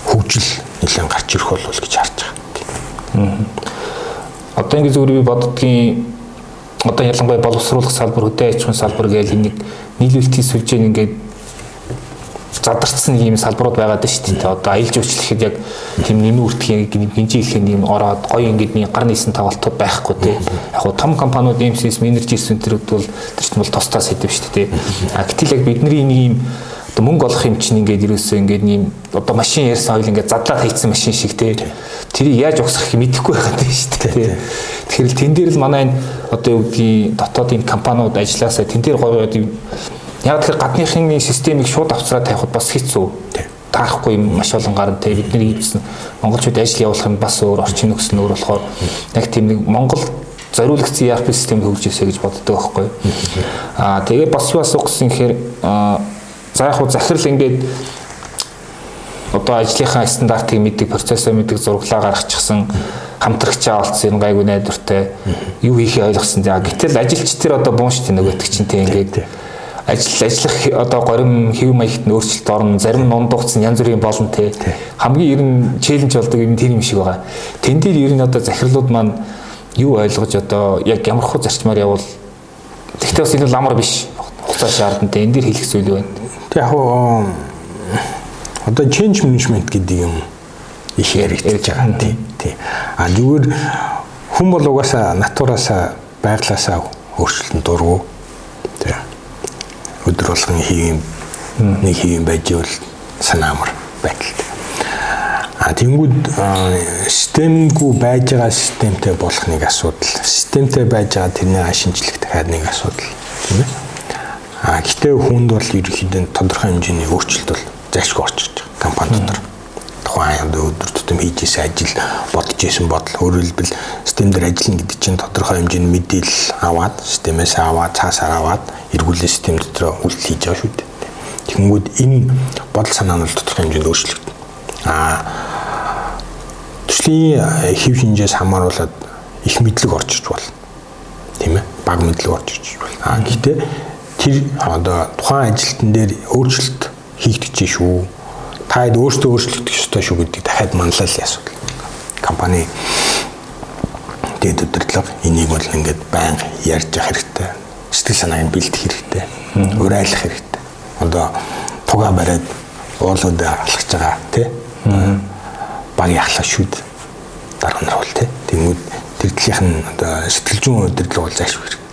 хөгжил нэлээд гарч ирэх болов гэж харж байгаа. Одоо ингэ зүгээр би боддгийн одоо ялангуяа боловсруулах салбар, хөдөө аж ахуйн салбар гэж нэг нийлүүлэлтийн сүлжээн ингээд задарцсан ийм салбарууд байгаад байна шүү дээ. Одоо аялал жуулчлалхэд яг тийм нэмэн үртгэхийн гинжи хэлэх юм ороод гоё ингээд нэг гар нийсэн тоглолтууд байхгүй тий. Яг гоо том компаниуд MCS Energy Center-үүд бол тэр чинь бол тусдаа сэдв шүү дээ. А гэтэл яг бидний нэг ийм одоо мөнгө олох юм чинь ингээд ерөөсөө ингээд ийм одоо машин ярьсан ойл ингээд задлаад хийцэн машин шиг тий. Тэрийг яаж угсахыг мэдэхгүй байгаад байна шүү дээ. Тэгэхээр тэн дээр л манай энэ одоо юу гэдгийг дотоодын компаниуд ажилласаа тэн дээр гоё гоё Яг тэгэхээр гадныхны системийг шууд авцраад тавихад бас хэцүү. Таахгүй маш олон гарна те бидний хийсэн монголчууд ажил явуулах нь бас өөр орчин нөхцөл нь өөр болохоор яг тийм нэг монгол зориулагдсан ERP систем хөгжөөсэй гэж боддог байхгүй. Аа тэгээ бас юу асуух гэсэн гэхээр за яг хуу захирал ингээд одоо ажлынхаа стандартыг мэддэг, процессыг мэддэг, зураглаа гаргачихсан хамтрагчаа олцсон гайгүй найдвартай юу хийхээ ойлгосон. За гэтэл ажилч тэр одоо буун штэ нөгөөтг чинь те ингээд ажил ажиллах одоо горим хэв маягт нөөцлөлт орно. Зарим нундуугц янз бүрийн болно те. Хамгийн ер нь челленж болдог юм тэр юм шиг байгаа. Тэн дээр ер нь одоо захирлууд маань юу ойлгож одоо яг ямар хөө зарчмаар явбал тэгтээ бас энэ ламар биш. Хугацаа шаардна те. Энэ дээр хэлэх зүйл байна. Тэг яг одоо change management гэдэг юм их яригдж байгаа тийм. А зүгээр хүн бол угаасаа натураасаа байглаасаа өөрчлөлтөнд дургу өдөр болгон хийм нэг хийм байж бол санаамар байдалтай. А тэнгууд системгүй байж байгаа системтэй болох нэг асуудал. Системтэй байж байгаа тэрний шинжлэх дахиад нэг асуудал тийм ээ. А гэтээ хүнд бол ерөнхийдөө тодорхой хэмжээний өөрчлөлт бол зайлшгүй орчиж байгаа компани дотор. Тухайн өдөр тутам хийж исэн ажил бодож исэн бодол өөрөөр хэлбэл систем дээр ажиллана гэдэг чинь тодорхой хэмжээний мэдээлэл аваад системээс аваад цаасаар аваад эргүүлээ систем дотор үйлдэл хийж байгаа шүү дээ. Тэгэнгүүт энэ бодол санаа нь тодорхой хэмжээнд өөрчлөгдөн. Аа төслийн хэв шинжээс хамааруулаад их мэдлэг орж иж болно. Тийм ээ? Баг мэдлэг орж иж болно. Аа гэхдээ тэр одоо тухайн ажилтан дээр өөрчлөлт хийгдэж шүү. Та хэд өөртөө өөрчлөгдөх ёстой шүү гэдгийг дахиад манлайлал асуудал. Компани дэд өдөрлөг энийг бол ингээд байнга ярьж явах хэрэгтэй. Сэтгэл санааг бэлдэх хэрэгтэй. Урайлах хэрэгтэй. Одоо туга бариад уулууд алхаж байгаа тий. Багийн ахлах шүүд дарга нар бол тий. Тэнгүүд тэр талынх нь одоо сэтгэл зүйн өдөрлөг бол заашгүй хэрэгтэй.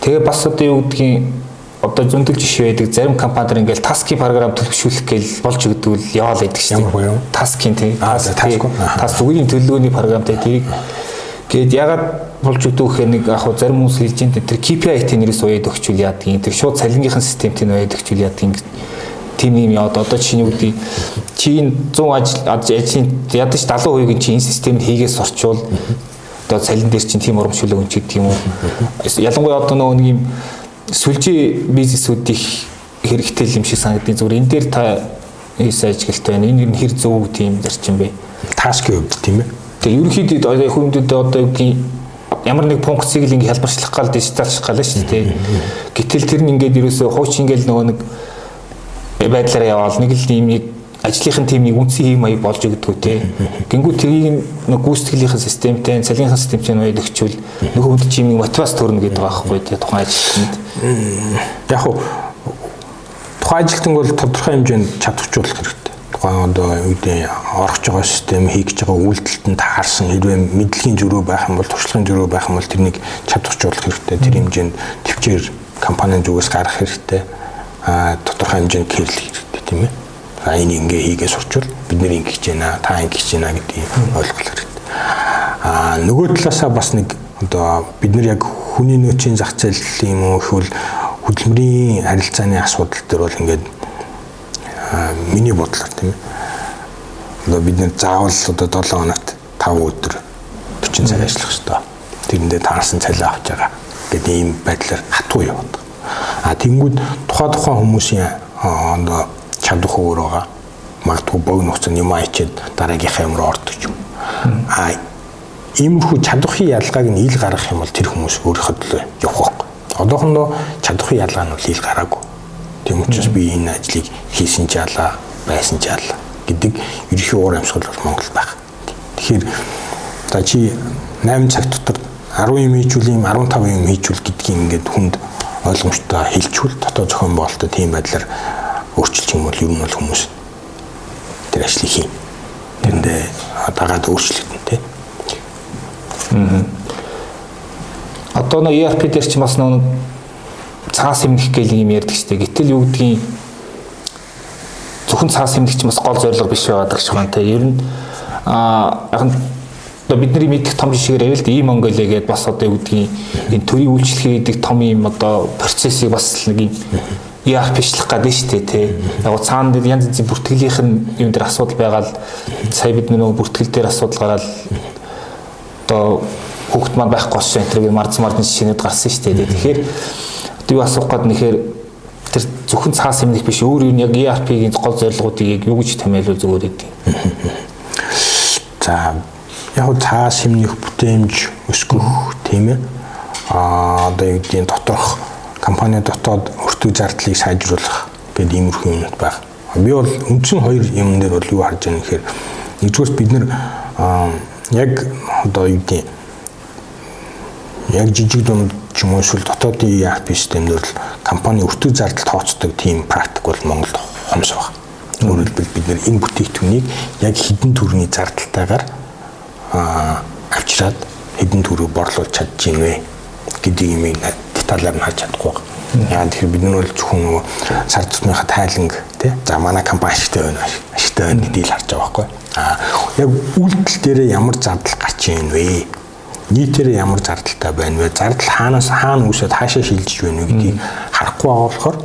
Тэгээ бас одоо юу гэдгийг одоо зөндөл жишээ байдаг. Зарим компаниуд ингээл таски програм төлөвшүүлэх гээл болж өгдөг л яваал байдаг шүү дээ. Таскин тий. Таск. Тас үеийн төлөвлөгөөний програмтай тэрийг гээд ягаад болж өгдөг гэхээр нэг яг зарим хүмүүс хэлж энэ тэр KPI-т нэрээс уяад өгчүүл яадгийн тэр шууд цалингийнхан системт нь уяад өгчүүл яадгийн тийм юм. Яа. Одоо жишээ нь үгдий чи энэ 100 ажил ажлын ядаж 70% чи энэ системд хийгээс орчвол одоо цалин дээр чинь тийм урамшуулга өнч гэдэг юм уу? Ялангуяа одоо нөгөө нэг юм сүлжээ бизнесүүд их хэрэгтэй юм шиг санагдیں۔ Зүгээр энэ дээр та ийс ажилттай байна. Энэ хэр зөв тийм зарчим бэ? Таскийн хувьд тийм ээ. Тэгээ ерөнхийдөө хүмүүдэд одоо юу гэдгийг ямар нэг функцийг л ингээ хэлбэрчлэх гал дижиталчлах гал шүү дээ. Гэтэл тэр нь ингээд ерөөсөө хуучин ингээл нөгөө нэг байдлаараа яваал нэг л юм нэг ажлынхын тим нэг үндсэн хэм маяг болж өгдөг те. Гингүү тэрийг нэг гүйцэтгэлийнхэн системтэй, цалинхын системтэй ноёд өгчвөл нөхөө хүнд чим нэг мотивац төрнө гэдэг байгаа байхгүй те тухайн ажилтнанд. Яг хуу тухайн ажилтныг бол тодорхой хэмжээнд чадваржуулах хэрэгтэй. Тухайн одоо гэдэг орох байгаа систем, хийж байгаа үйлдэлт нь таарсан хэрвээ мэдлэгийн зөрүү байх юм бол, туршлагын зөрүү байх юм бол тэрнийг чадваржуулах хэрэгтэй. Тэр хэмжээнд төвчээр компанийн зүгээс гарах хэрэгтэй. А тодорхой хэмжээнд кэрлэх хэрэгтэй тийм ээ а энэ ингээ хийгээ сурчвал бид нэр ингэ хийж байна та ингэ хийж байна гэдгийг ойлгох хэрэгтэй. А нөгөө талаасаа бас нэг одоо бид нар яг хүний нөөцийн зах зээл юм уу гэвэл хөдөлмөрийн харилцааны асуудал дээр бол ингээд миний бодлоор тийм ээ. Одоо бид нэр заавал одоо 7 хоногт 5 өдөр 40 цаг ажиллах хэрэгтэй. Тэрэндээ таарсан цалин авч байгаа гэдэг ийм байдлаар хатуу яваад. А тэнгууд тухайн тухайн хүмүүсийн одоо чадвах өөр байгаа. Магадгүй богино хугацаанд юм ачаад дараагийнхаа юм руу ордог юм. А иймэрхүү чадвахын ялгааг нь ил гаргах юм бол тэр хүмүүс өөрийнхөө төлөө явах байхгүй. Одоохондоо чадвахын ялгаа нь бол ил гараагүй. Тийм учраас би энэ ажлыг хийсэн ч ялаа, байсан ч ялаа гэдэг ерөнхий уур амьсгал бол Монгол байх. Тэгэхээр за чи 8 цаг дотор 10 юм хийжүүл юм 15 юм хийжүүл гэдгийг ингээд хүнд ойлгомжтой хэлжүүл дотоод зохион байгуулалтад тийм байдлаар өөрчилж юм бол ер нь бол хүмүүс тэр ажлыг хийн. Тэрэндээ дагаад өөрчлөгдөн тий. Аа. Одоо нэг ERP дээр ч бас нэг цаас эмнэх гэл юм ярьдаг штеп. Гэтэл юу гэдгийг зөвхөн цаас эмнэх ч бас гол зорилго биш байгаад гэж байна те. Ер нь аа яг нь одоо бидний мэдих том жишгээр авил ийм Монголиа гэдээ бас одоо юу гэдгийг энэ төрийн үйлчлэгээ гэдэг том юм одоо процессыг бас нэг юм ERP-шлэх гэдэг нь шүү дээ тий. Яг цаана дээр янз янзын бүртгэлийнх нь юм дээр асуудал байгаад сая бид нөгөө бүртгэл дээр асуудал гараад одоо хүүхд маань байхгүй болсон энэ төрөг марз марзын шинэд гарсан шүү дээ. Тэгэхээр одоо юу асуух гээд нэхэр тэр зөвхөн цаас юмнах биш өөр юу яг ERP-ийн гол зорилгоодыг юу гэж томьёолвол зүгээр гэдэг. За яг цаас юмнах бүтээмж өсгөх тийм ээ. Аа одоо юу гэдгийг доторх компани дотоод өртөө зардлыг сайжруулах гэдэг иймэрхүү юмнууд байна. Би бол үндсэн хоёр юм дээр бол юу харж байгаа нэхэр нэгдүгээр бид нэр яг одоо юу гэдэг яг жижиг дунд ч юм уу эсвэл дотоодын ERP системээр л компани өртөө зардал тооцдог тийм практик бол Монголд хомс байна. Өөрөөр хэлбэл бид нэр энэ бүтээгдэхүүнийг яг хідэн төрний зардалтайгаар авчираад хідэн төрөөр борлуулж чадчихвэ гэдэг юм деталаар нь харж чадахгүй байна. Яагаад тэгэхээр бид нар бол зөвхөн нөгөө сар тутмынхаа тайланг тий за манай компани ашигтай байна ашигтай байна гэдгийг харж байгаа байхгүй. Аа яг үйлдэл дээр ямар зардал гарч ийн вэ? нийтээр ямар зардалтай байна вэ? Зардал хаанаас хаана үүсээд хаашаа шилжиж байна вэ гэдгийг харахгүй байгаа болохоор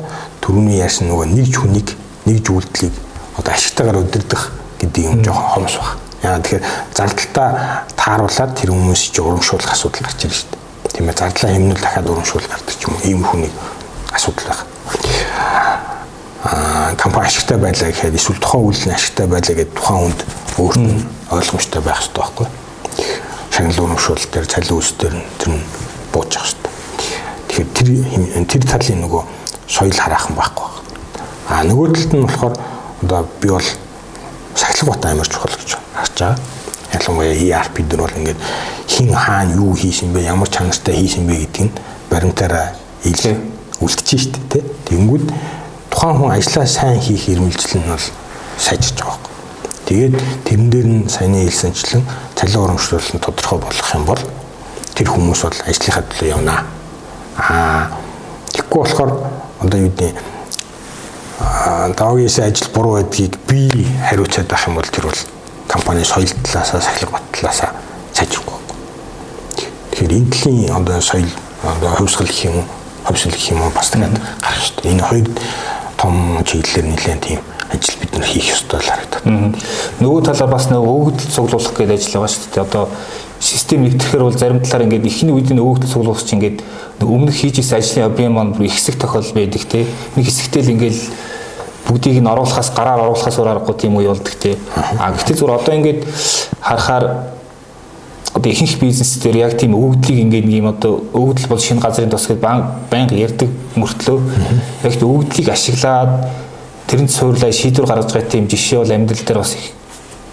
түрүүний яасан нөгөө нэгж хүнийг нэгж үйлдэлийг одоо ашигтайгаар удирдах гэдэг юм жоохон хомс баг. Яагаад тэгэхээр зардалтаа тааруулаад тэр хүмүүс чи урамшуулах асуудал гарч ирж шүү дээ. Тийм ээ зардлаа хэмнэл дахиад урамшуул гардаг юм ийм хүний асуудал байна. Аа компани ашигтай байлаа гэхэд эсвэл тухайн үйлдэл ашигтай байлаа гэдэг тухайн хүнд өөрт нь ойлгомжтой байх хэрэгтэй байхгүй. Шагнал урамшуул дээр цалин үүс дээр тэр нь бууж явах хэрэгтэй. Тэгэхээр тэр тэр талын нөгөө соёл хараахан байхгүй байна. Аа нөгөө талд нь болохоор одоо би бол сахилга бат амар чухал гэж харж байгаа. Ялангуяа ERP дээр бол ингээд хин хаана юу хийсэн бэ, ямар чанартай хийсэн бэ гэдгийг баримтаараа илээ үлдчихэж штэ тий. Тэнгүүд тухайн хүн ажлаа сайн хийх эрмэлзэл нь бол сайжирч байгаа юм. Тэгээд тэрэн дээр нь саяны хэлсэнчлэн цалин урамшруулалт нь тодорхой болох юм бол тэр хүмүүс бол ажлынхаа төлөө явна. Аа тэгэхгүй болохоор одоо юу гэдэг дагогийн ажил буруу байдгийг би хариуцаад байх юм бол тэр бол компани соёл талаасаа сахилга бат талаасаа сайжрахгүй. Тэгэхээр энэ төрлийн одоо соёл одоо хувьсгал гэх юм уу, хувьсгал гэх юм уу бас тэгээд гарах шүү дээ. Энэ хоёр том чиглэлээр нэлээд тийм ажил бид нар хийх ёстой л харагдав. Нөгөө талаар бас нөгөө өгөгдөл цуглуулах гэдэг ажил байгаа шүү дээ. Одоо систем нэгтгэхээр бол зарим талаар ингээд ихний үед нь өгөгдөл цуглуулах чинь ингээд өмнөх хийж исэн ажлын объем маань бүр их хэсэг тохиол байдаг те. Нэг хэсэгтэл ингээд бүгдийг нь оруулахаас гараар оруулахаас өөр аргагүй тийм үе болдог те. А гэтэл зүгээр одоо ингээд харахаар одоо ихэнх бизнес дээр яг тийм өгөгдлийг ингээд нэг юм одоо өгөгдөл бол шинэ газрын тос гэдэг байнга ярьдаг мөртлөө яг өгөгдлийг ашиглаад тэрэнд суурлаа шийдвэр гаргаж байгаа тийм жишээ бол амьдрал дээр бас их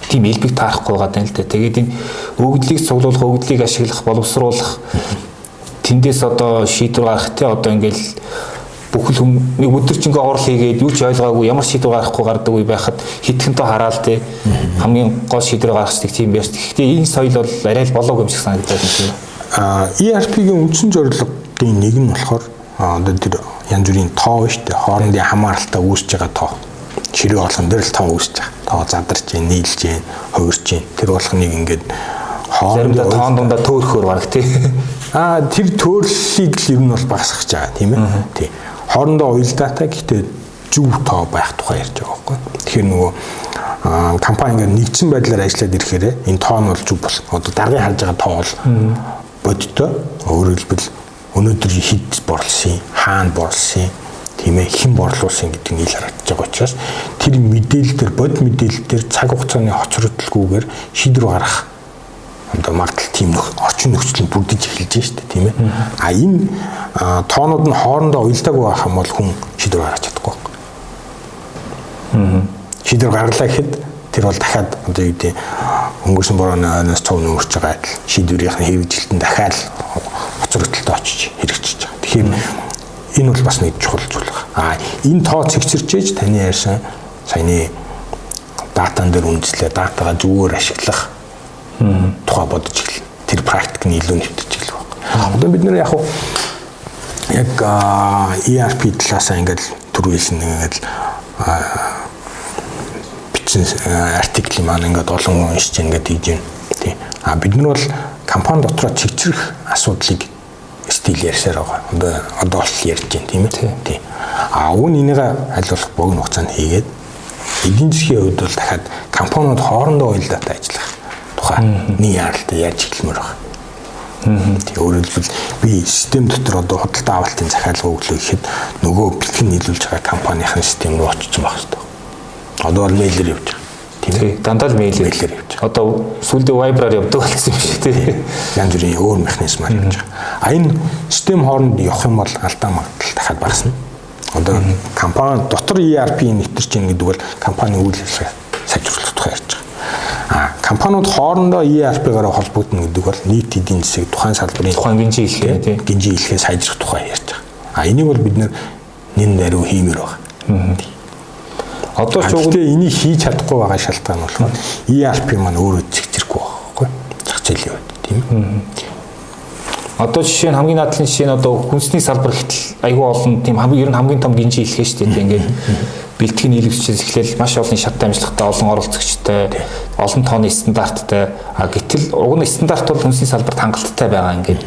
тийм элбэг таарахгүй байгаа юм л да. Тэгээд энэ өгөгдлийг цуглуулах, өгөгдлийг ашиглах, боловсруулах тэндээс одоо шийдвэр гаргах те одоо ингээл бүхэл хүм нэг өдөржингөө орл хийгээд юу ч ойлгоогүй ямар шийдвэр гаргахгүй гардаг үе байхад хитгэнтэй хараал те хамгийн гол шийдвэр гаргацдаг тийм байж. Гэхдээ энэ соёл бол арай л болоогүй юм шиг санагдаад байна. А ERP-ийн үндсэн зорилгын нэг нь болохоор одоо тэр янз бүрийн тоо шүү дээ. Хоорондын хамааралтай үүсэж байгаа тоо. Ширээ болгон дээр л тоо үүсэж байгаа. Тоо задарч, нийлж, хувирч. Тэр болгоныг ингээд хоорондоо тоон дундаа төөрөхөр баг тий. Аа тэр төөрлөлийг л ер нь бол багасгах гэж байгаа тийм ээ. Тий. Хоорондоо уялдаатай гэхдээ зөв тоо байх тухай ярьж байгаа байхгүй. Тэгэхээр нөгөө компани ингээд нэгдсэн байдлаар ажиллаад ирэхээр энэ тоо нь бол зөв бол одоо даргын харж байгаа тоо бол бодтой. Өөрөөр хэлбэл өнөөдөр хэд борлсон, хаана борлсон, тийм ээ хэн борлуулсан гэдэг нь ил харагдаж байгаа учраас тэр мэдээлэл төр бод мэдээлэл төр цаг хугацааны хоцрогдолгүйгээр шийдвэр гаргах одоо магадлал тийм нөх орчин нөхцөл нь бүрдэж эхэлж байна шүү дээ тийм ээ. А энэ тоонууд нь хоорондоо уялдаагүй байх юм бол хүн шийдвэр гаргаж чадахгүй байна. Шийдвэр гарлаа гэхэд тэр бол дахиад одоо юу гэдэг өнгөрсөн борооны ойноос цов нөмөрч байгаа адил шийдвэрийн хэрэгжилтэн дахиад хоцрогдолтой очиж хэрэгжиж байгаа. Тэгэхээр энэ бол бас нэг чухал зүйл. Байна а энэ тоо цэгцэрчээж таны ярьсан саяны датан дээр үндэслээ датагаа зүгээр ашиглах тухай бодож эхэлнэ. Тэр практик нь илүү нэвтэрч эхэлв. Одоо бид нэр яг яг ERP талаасаа ингээд төрүүлсэн ингээд бичсэн артикл маань ингээд олон уншиж ингээд хийж байна. Тий. А бид нар бол компани дотроо чигчрэх асуудлыг стил ярьсаар байгаа. Одоо одоо бол ярьж байна тийм ээ. Тий. А нь энийг хайлуулах богино хугацаанд хийгээд эдийн засгийн хувьд бол дахиад компаниуд хоорондоо уялдаатай ажиллах тухай нэг яралтай ярьж эхлэмээр байна. Тэгээ өөрөөр хэлбэл би систем дотор одоо худалдаа авалтын захиалга өглөө гэхэд нөгөө бэлтгэн нийлүүлж байгаа компанийн систем рүү очсон байх хэрэгтэй. Одоо бол мэйлэр явж байгаа. Тийм дандаа л мэйлэр явж байгаа. Одоо сүлдээ вайбраар явдаг болсон юм шиг тийм. Янз бүрийн өөр механизмаар явж байгаа. А энэ систем хооронд явах юм бол алдаа магадлал дахиад багасна. Одоо компани дотор ERP нэвтэрч ийн гэдэг бол компани үйл ажиллагаа сайжруулах тухай ярьж байгаа. Компаниуд хоорондоо ERP-гаар холбогдно гэдэг бол нийт эдийн засаг тухайн салбарын тухайн гинжи хэлхээ тийм гинжи хэлхээ сайжрах тухай ярьж байгаа. А энийг бол бид нэр нэн нариу хиймээр байгаа. Одоо ч үгүй энийг хийж чадахгүй байгаа шалтгаан болохоор ERP маань өөрөө зэгцэрхгүй байхгүй. Зах зээлийн үед тийм. Одоо жишээ нь хамгийн наадлын жишээ нь одоо хүнсний салбар гэтэл айгүй олон тийм хамгийн ер нь хамгийн том гинжи хэлхээ шүү дээ. Ингээд бэлтгэн нийлэгчээс эхлээл маш олон шат амжилттай олон оролцогчтой олон тооны стандарттай. Гэтэл уг нь стандарт бол хүнсний салбарт хангалттай байгаа ингээд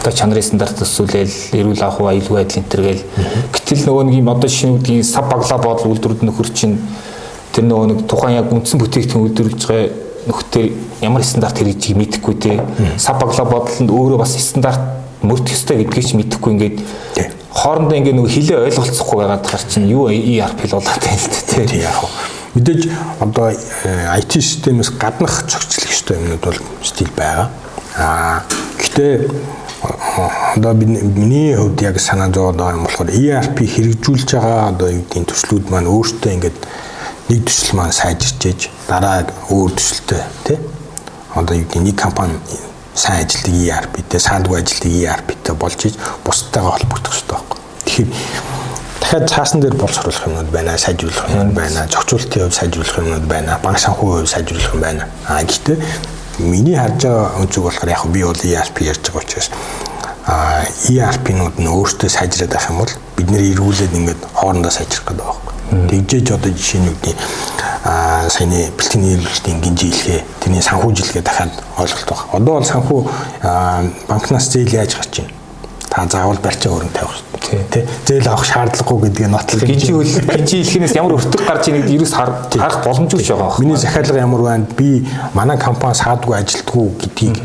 одоо чанарын стандарт төсөөлөл эрүүл ахуй аюулгүй байдал энэ төр гэл. Гэтэл нөгөө нэг юм одоо шинэ үдгийн сав баглаа бодол үйлдвэрүүд нөхөр чинь тэр нөгөө нэг тухайн яг үндсэн бүтээгдэхүүн үйлдвэрлэж байгаа нөхдөр ямар стандарт хэрэгжийг мэдэхгүй те. Сабаглаа бодлонд өөрөө бас стандарт мөрдөх ёстой гэдгийг ч мэдэхгүй ингээд хоорондоо ингээд нөгөө хилээ ойлголцохгүй байгаа тахаар чинь юу ERP л болоод байна л дээ тий. Яг мэдээж одоо IT системээс гаднах зохицлох ёстой юмнууд бол стил байгаа. А гэхдээ одоо миний хувьд яг санаа зовоод байгаа юм болохоор ERP хэрэгжүүлж байгаа одоо юу гэдгийг төслүүд маань өөртөө ингээд нэг төсөл маань сайжирч ээж дараа өөр төсөлтэй тий. Одоо юу гэдэг нэг компани сайн ажилтдаг ERP-тэй саадгүй ажилтдаг ERP-тэй болж иж бусдтайгаа холбогдох хэрэгтэй байхгүй. Тэгэхээр дахиад цаасан дээр боловсруулах юмнууд байна, сайжруулах юмнууд байна, зохицуулалтын хувьд сайжруулах юмнууд байна, банк санхүүгийн хувьд сайжруулах юм байна. А гэхдээ миний харж байгаа өнцөг болохоор яг би бол ERP ярьж байгаа учраас а ERP-нууд нь өөртөө сайжраад байх юм бол бид нэр эргүүлээд ингээд хоорондоо сайжрах гэдэг байна Тэгжээж одоо жишээ нь үгний саяны бэлтгэний эргэлтийн гинжи хэлхээ тэрний санхүүжилгээ дахиад ойлголт баг. Одоо бол санхүү банкнаас зээл яаж гарч байна? Та заавал барьцаа өрн тавих тий. Зээл авах шаардлагагүй гэдгийг нотлох. Гинжи хөл гинжи хэлхээс ямар өртөг гарч ийнэ гэдгийг ерөөс харах боломжгүй ч байгаа. Миний захиалга ямар байна? Би манай компани саадгүй ажилтгүй гэдгийг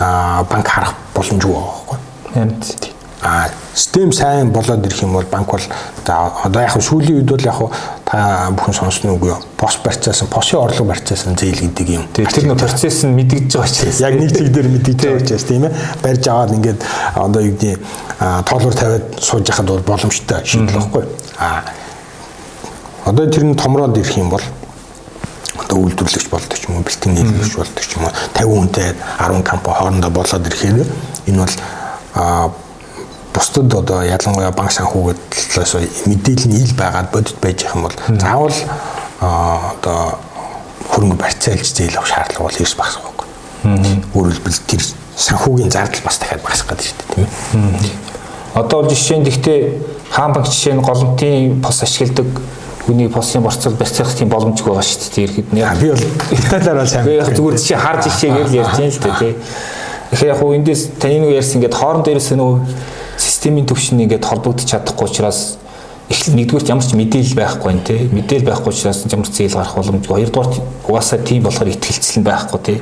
банк харах боломжгүй байгаа байхгүй. Янд а систем сайн болоод ирэх юм бол банк бол одоо яг сүүлийн үед бол яг та бүхэн сонсно үгүй бос барьцаасан посын орлого барьцаасан зээл гэдэг юм. Тэр нөх процесс нь мэдэгдэж байгаа ч гэсэн. Яг нэг зүйл дээр мэдэгдэж байгаа ч гэсэн тийм ээ. Барьж аваад ингээд одоо юу гэдэг тоолоор тавиад сууж яхад бол боломжтой шийдэл واخгүй. А одоо тэр нь томроод ирэх юм бол одоо үйлдвэрлэгч болдог ч юм уу бэлтгэн нийлүүлэгч болдог ч юм уу 50 хүнтэй 10 компани хоорондоо болоод ирэхээр энэ бол бусдад одоо ялангуяа банк санхүүгээд талаас мэдээлэл нь ил байгаад бодит байж их юм бол заавал одоо хөрөнгө барьцаалж зээл авах шаардлага бол эрс багасах байхгүй. Өөрөөр хэлбэл тэр санхүүгийн зардал бас дахиад багасах гэдэг шүү дээ тийм ээ. Одоо бол жишээ нь гэхдээ хаан банк жишээ нь голомтын пос ашигладаг хүний посын борцол барьцаах тийм боломжгүй байгаа шүү дээ ихэд нэ. Би бол деталаар бол сайн. Би яг зүгээр жишээ харж ишээгээл ярьж юм л дээ тий. Тэгэхээр яг хуу эндээс таны нэг ярьсан ингээд хооронд дээрээс нөгөө системийн төвшин ингээд холбогдож чадахгүй учраас эхлээд нэгдүгээр ямар ч мэдээлэл байхгүй нэ тий мэдээлэл байхгүй учраас ямар ч зээл гарах боломжгүй. Хоёрдугаар угаасаа тийм болохоор ихтгэлцэл нь байхгүй тий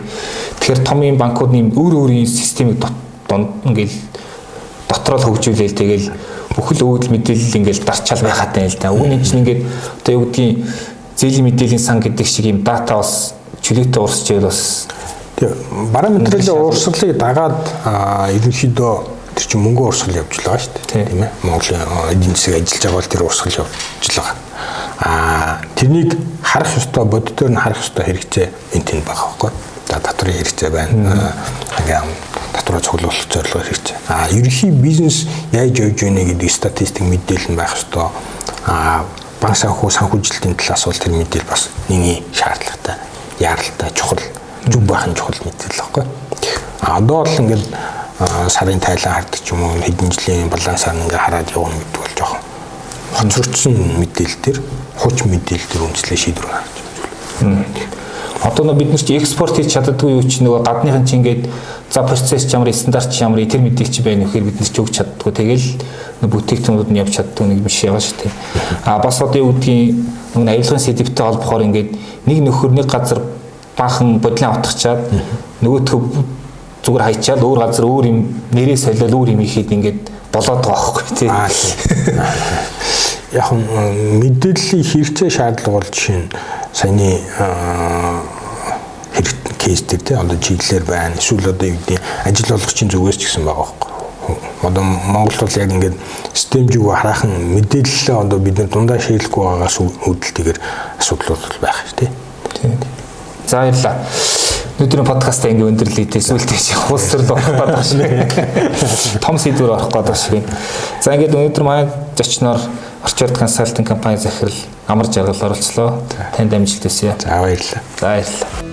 тэгэхээр том юм банкуд нэм өөр өөрийн системийг донд ингээд дотроо хөгжүүлээл тэгэл бүхэл өвдөл мэдээлэл ингээд дарчаал байхаатай л да. Үүний чинь ингээд одоо юу гэдгийг зээлийн мэдээллийн сан гэдэг шиг юм дата бас чөлөөтэй урсч байвал бас бараа материалын уурсгалыг дагаад ерөнхийдөө тэр чинь мөнгө урсгал явж байгаа шүү дээ. Тийм ээ. Монголын эдийн засаг ажиллаж байгаа бол тэр урсгал явж байгаа. А тэрнийг харах ёстой боддоор нь харах ёстой хэрэгцээ энэ тэнд байгаа байхгүй. За татврын хэрэгцээ байна. Ингээм татвараа цуглуулах зорилго хэрэгцээ. А ерөнхий бизнес яаж явж байна гэдэг статистик мэдээлэл нь байх ёстой. А банк санхүү санхүүжилтийн талаас бол тэр мэдээлэл бас нэгний шаардлагатай яаралтай чухал зүг байх нь чухал мэдээлэл байхгүй а одоо бол ингээд сарын тайлан хардаг ч юм уу хэдэн жилийн балансаар ингээ хараад явна гэдэг бол жоохон хоцрогдсон мэдээлэл төр хуч мэдээлэл төр үнслээ шийдвэр гаргаж байна. Одоо бид нар чи экспорт хийж чаддгүй юу чи нөгөө гадныхан чи ингээд за процесс ч ямар стандарт ч ямар тэр мэдээлэл чи байна вэхээр бид нар чи өгч чаддгүй тэгэл бүтээгдэхүүнүүд нь явж чаддгүй нэг биш байгаа шүү дээ. А бас одоо юу гэдгийг нөгөө авилгын сэдвтэй холбохоор ингээд нэг нөхөр нэг газар баахан бодлон авахчаад нөгөөтгөө зүгээр хайчаад өөр газар өөр юм нэрээ солиод өөр юм ихэд ингээд болоод байгаа байхгүй тий. Яг мэдээллийн хэрэгцээ шаардлага бол жишээ нь саяны хэрэг кейс дээр тий одоо чиглэлээр байна. Эсвэл одоо юу гэдэг ажил олгогчийн зүгээс ч гэсэн байгаа байхгүй. Одоо Монголд бол яг ингээд системжиг хараахан мэдээлэлээ одоо бид нар дундаа шийдлэхгүй байгаагаас үүдэлтэйгээр асуудлууд байх тий. За баярлалаа. Өнөөдрийн подкаст ингээ өндөрлөе хуус төрөл орох гээд байна шиг. Том сэдвэр орох байна шиг. За ингээд өнөөдөр манай зочноор Орчорд консалтинг компани захирал Амар жаргал оролцлоо. Танд амжилт хүсье. За баярлалаа. За баярлалаа.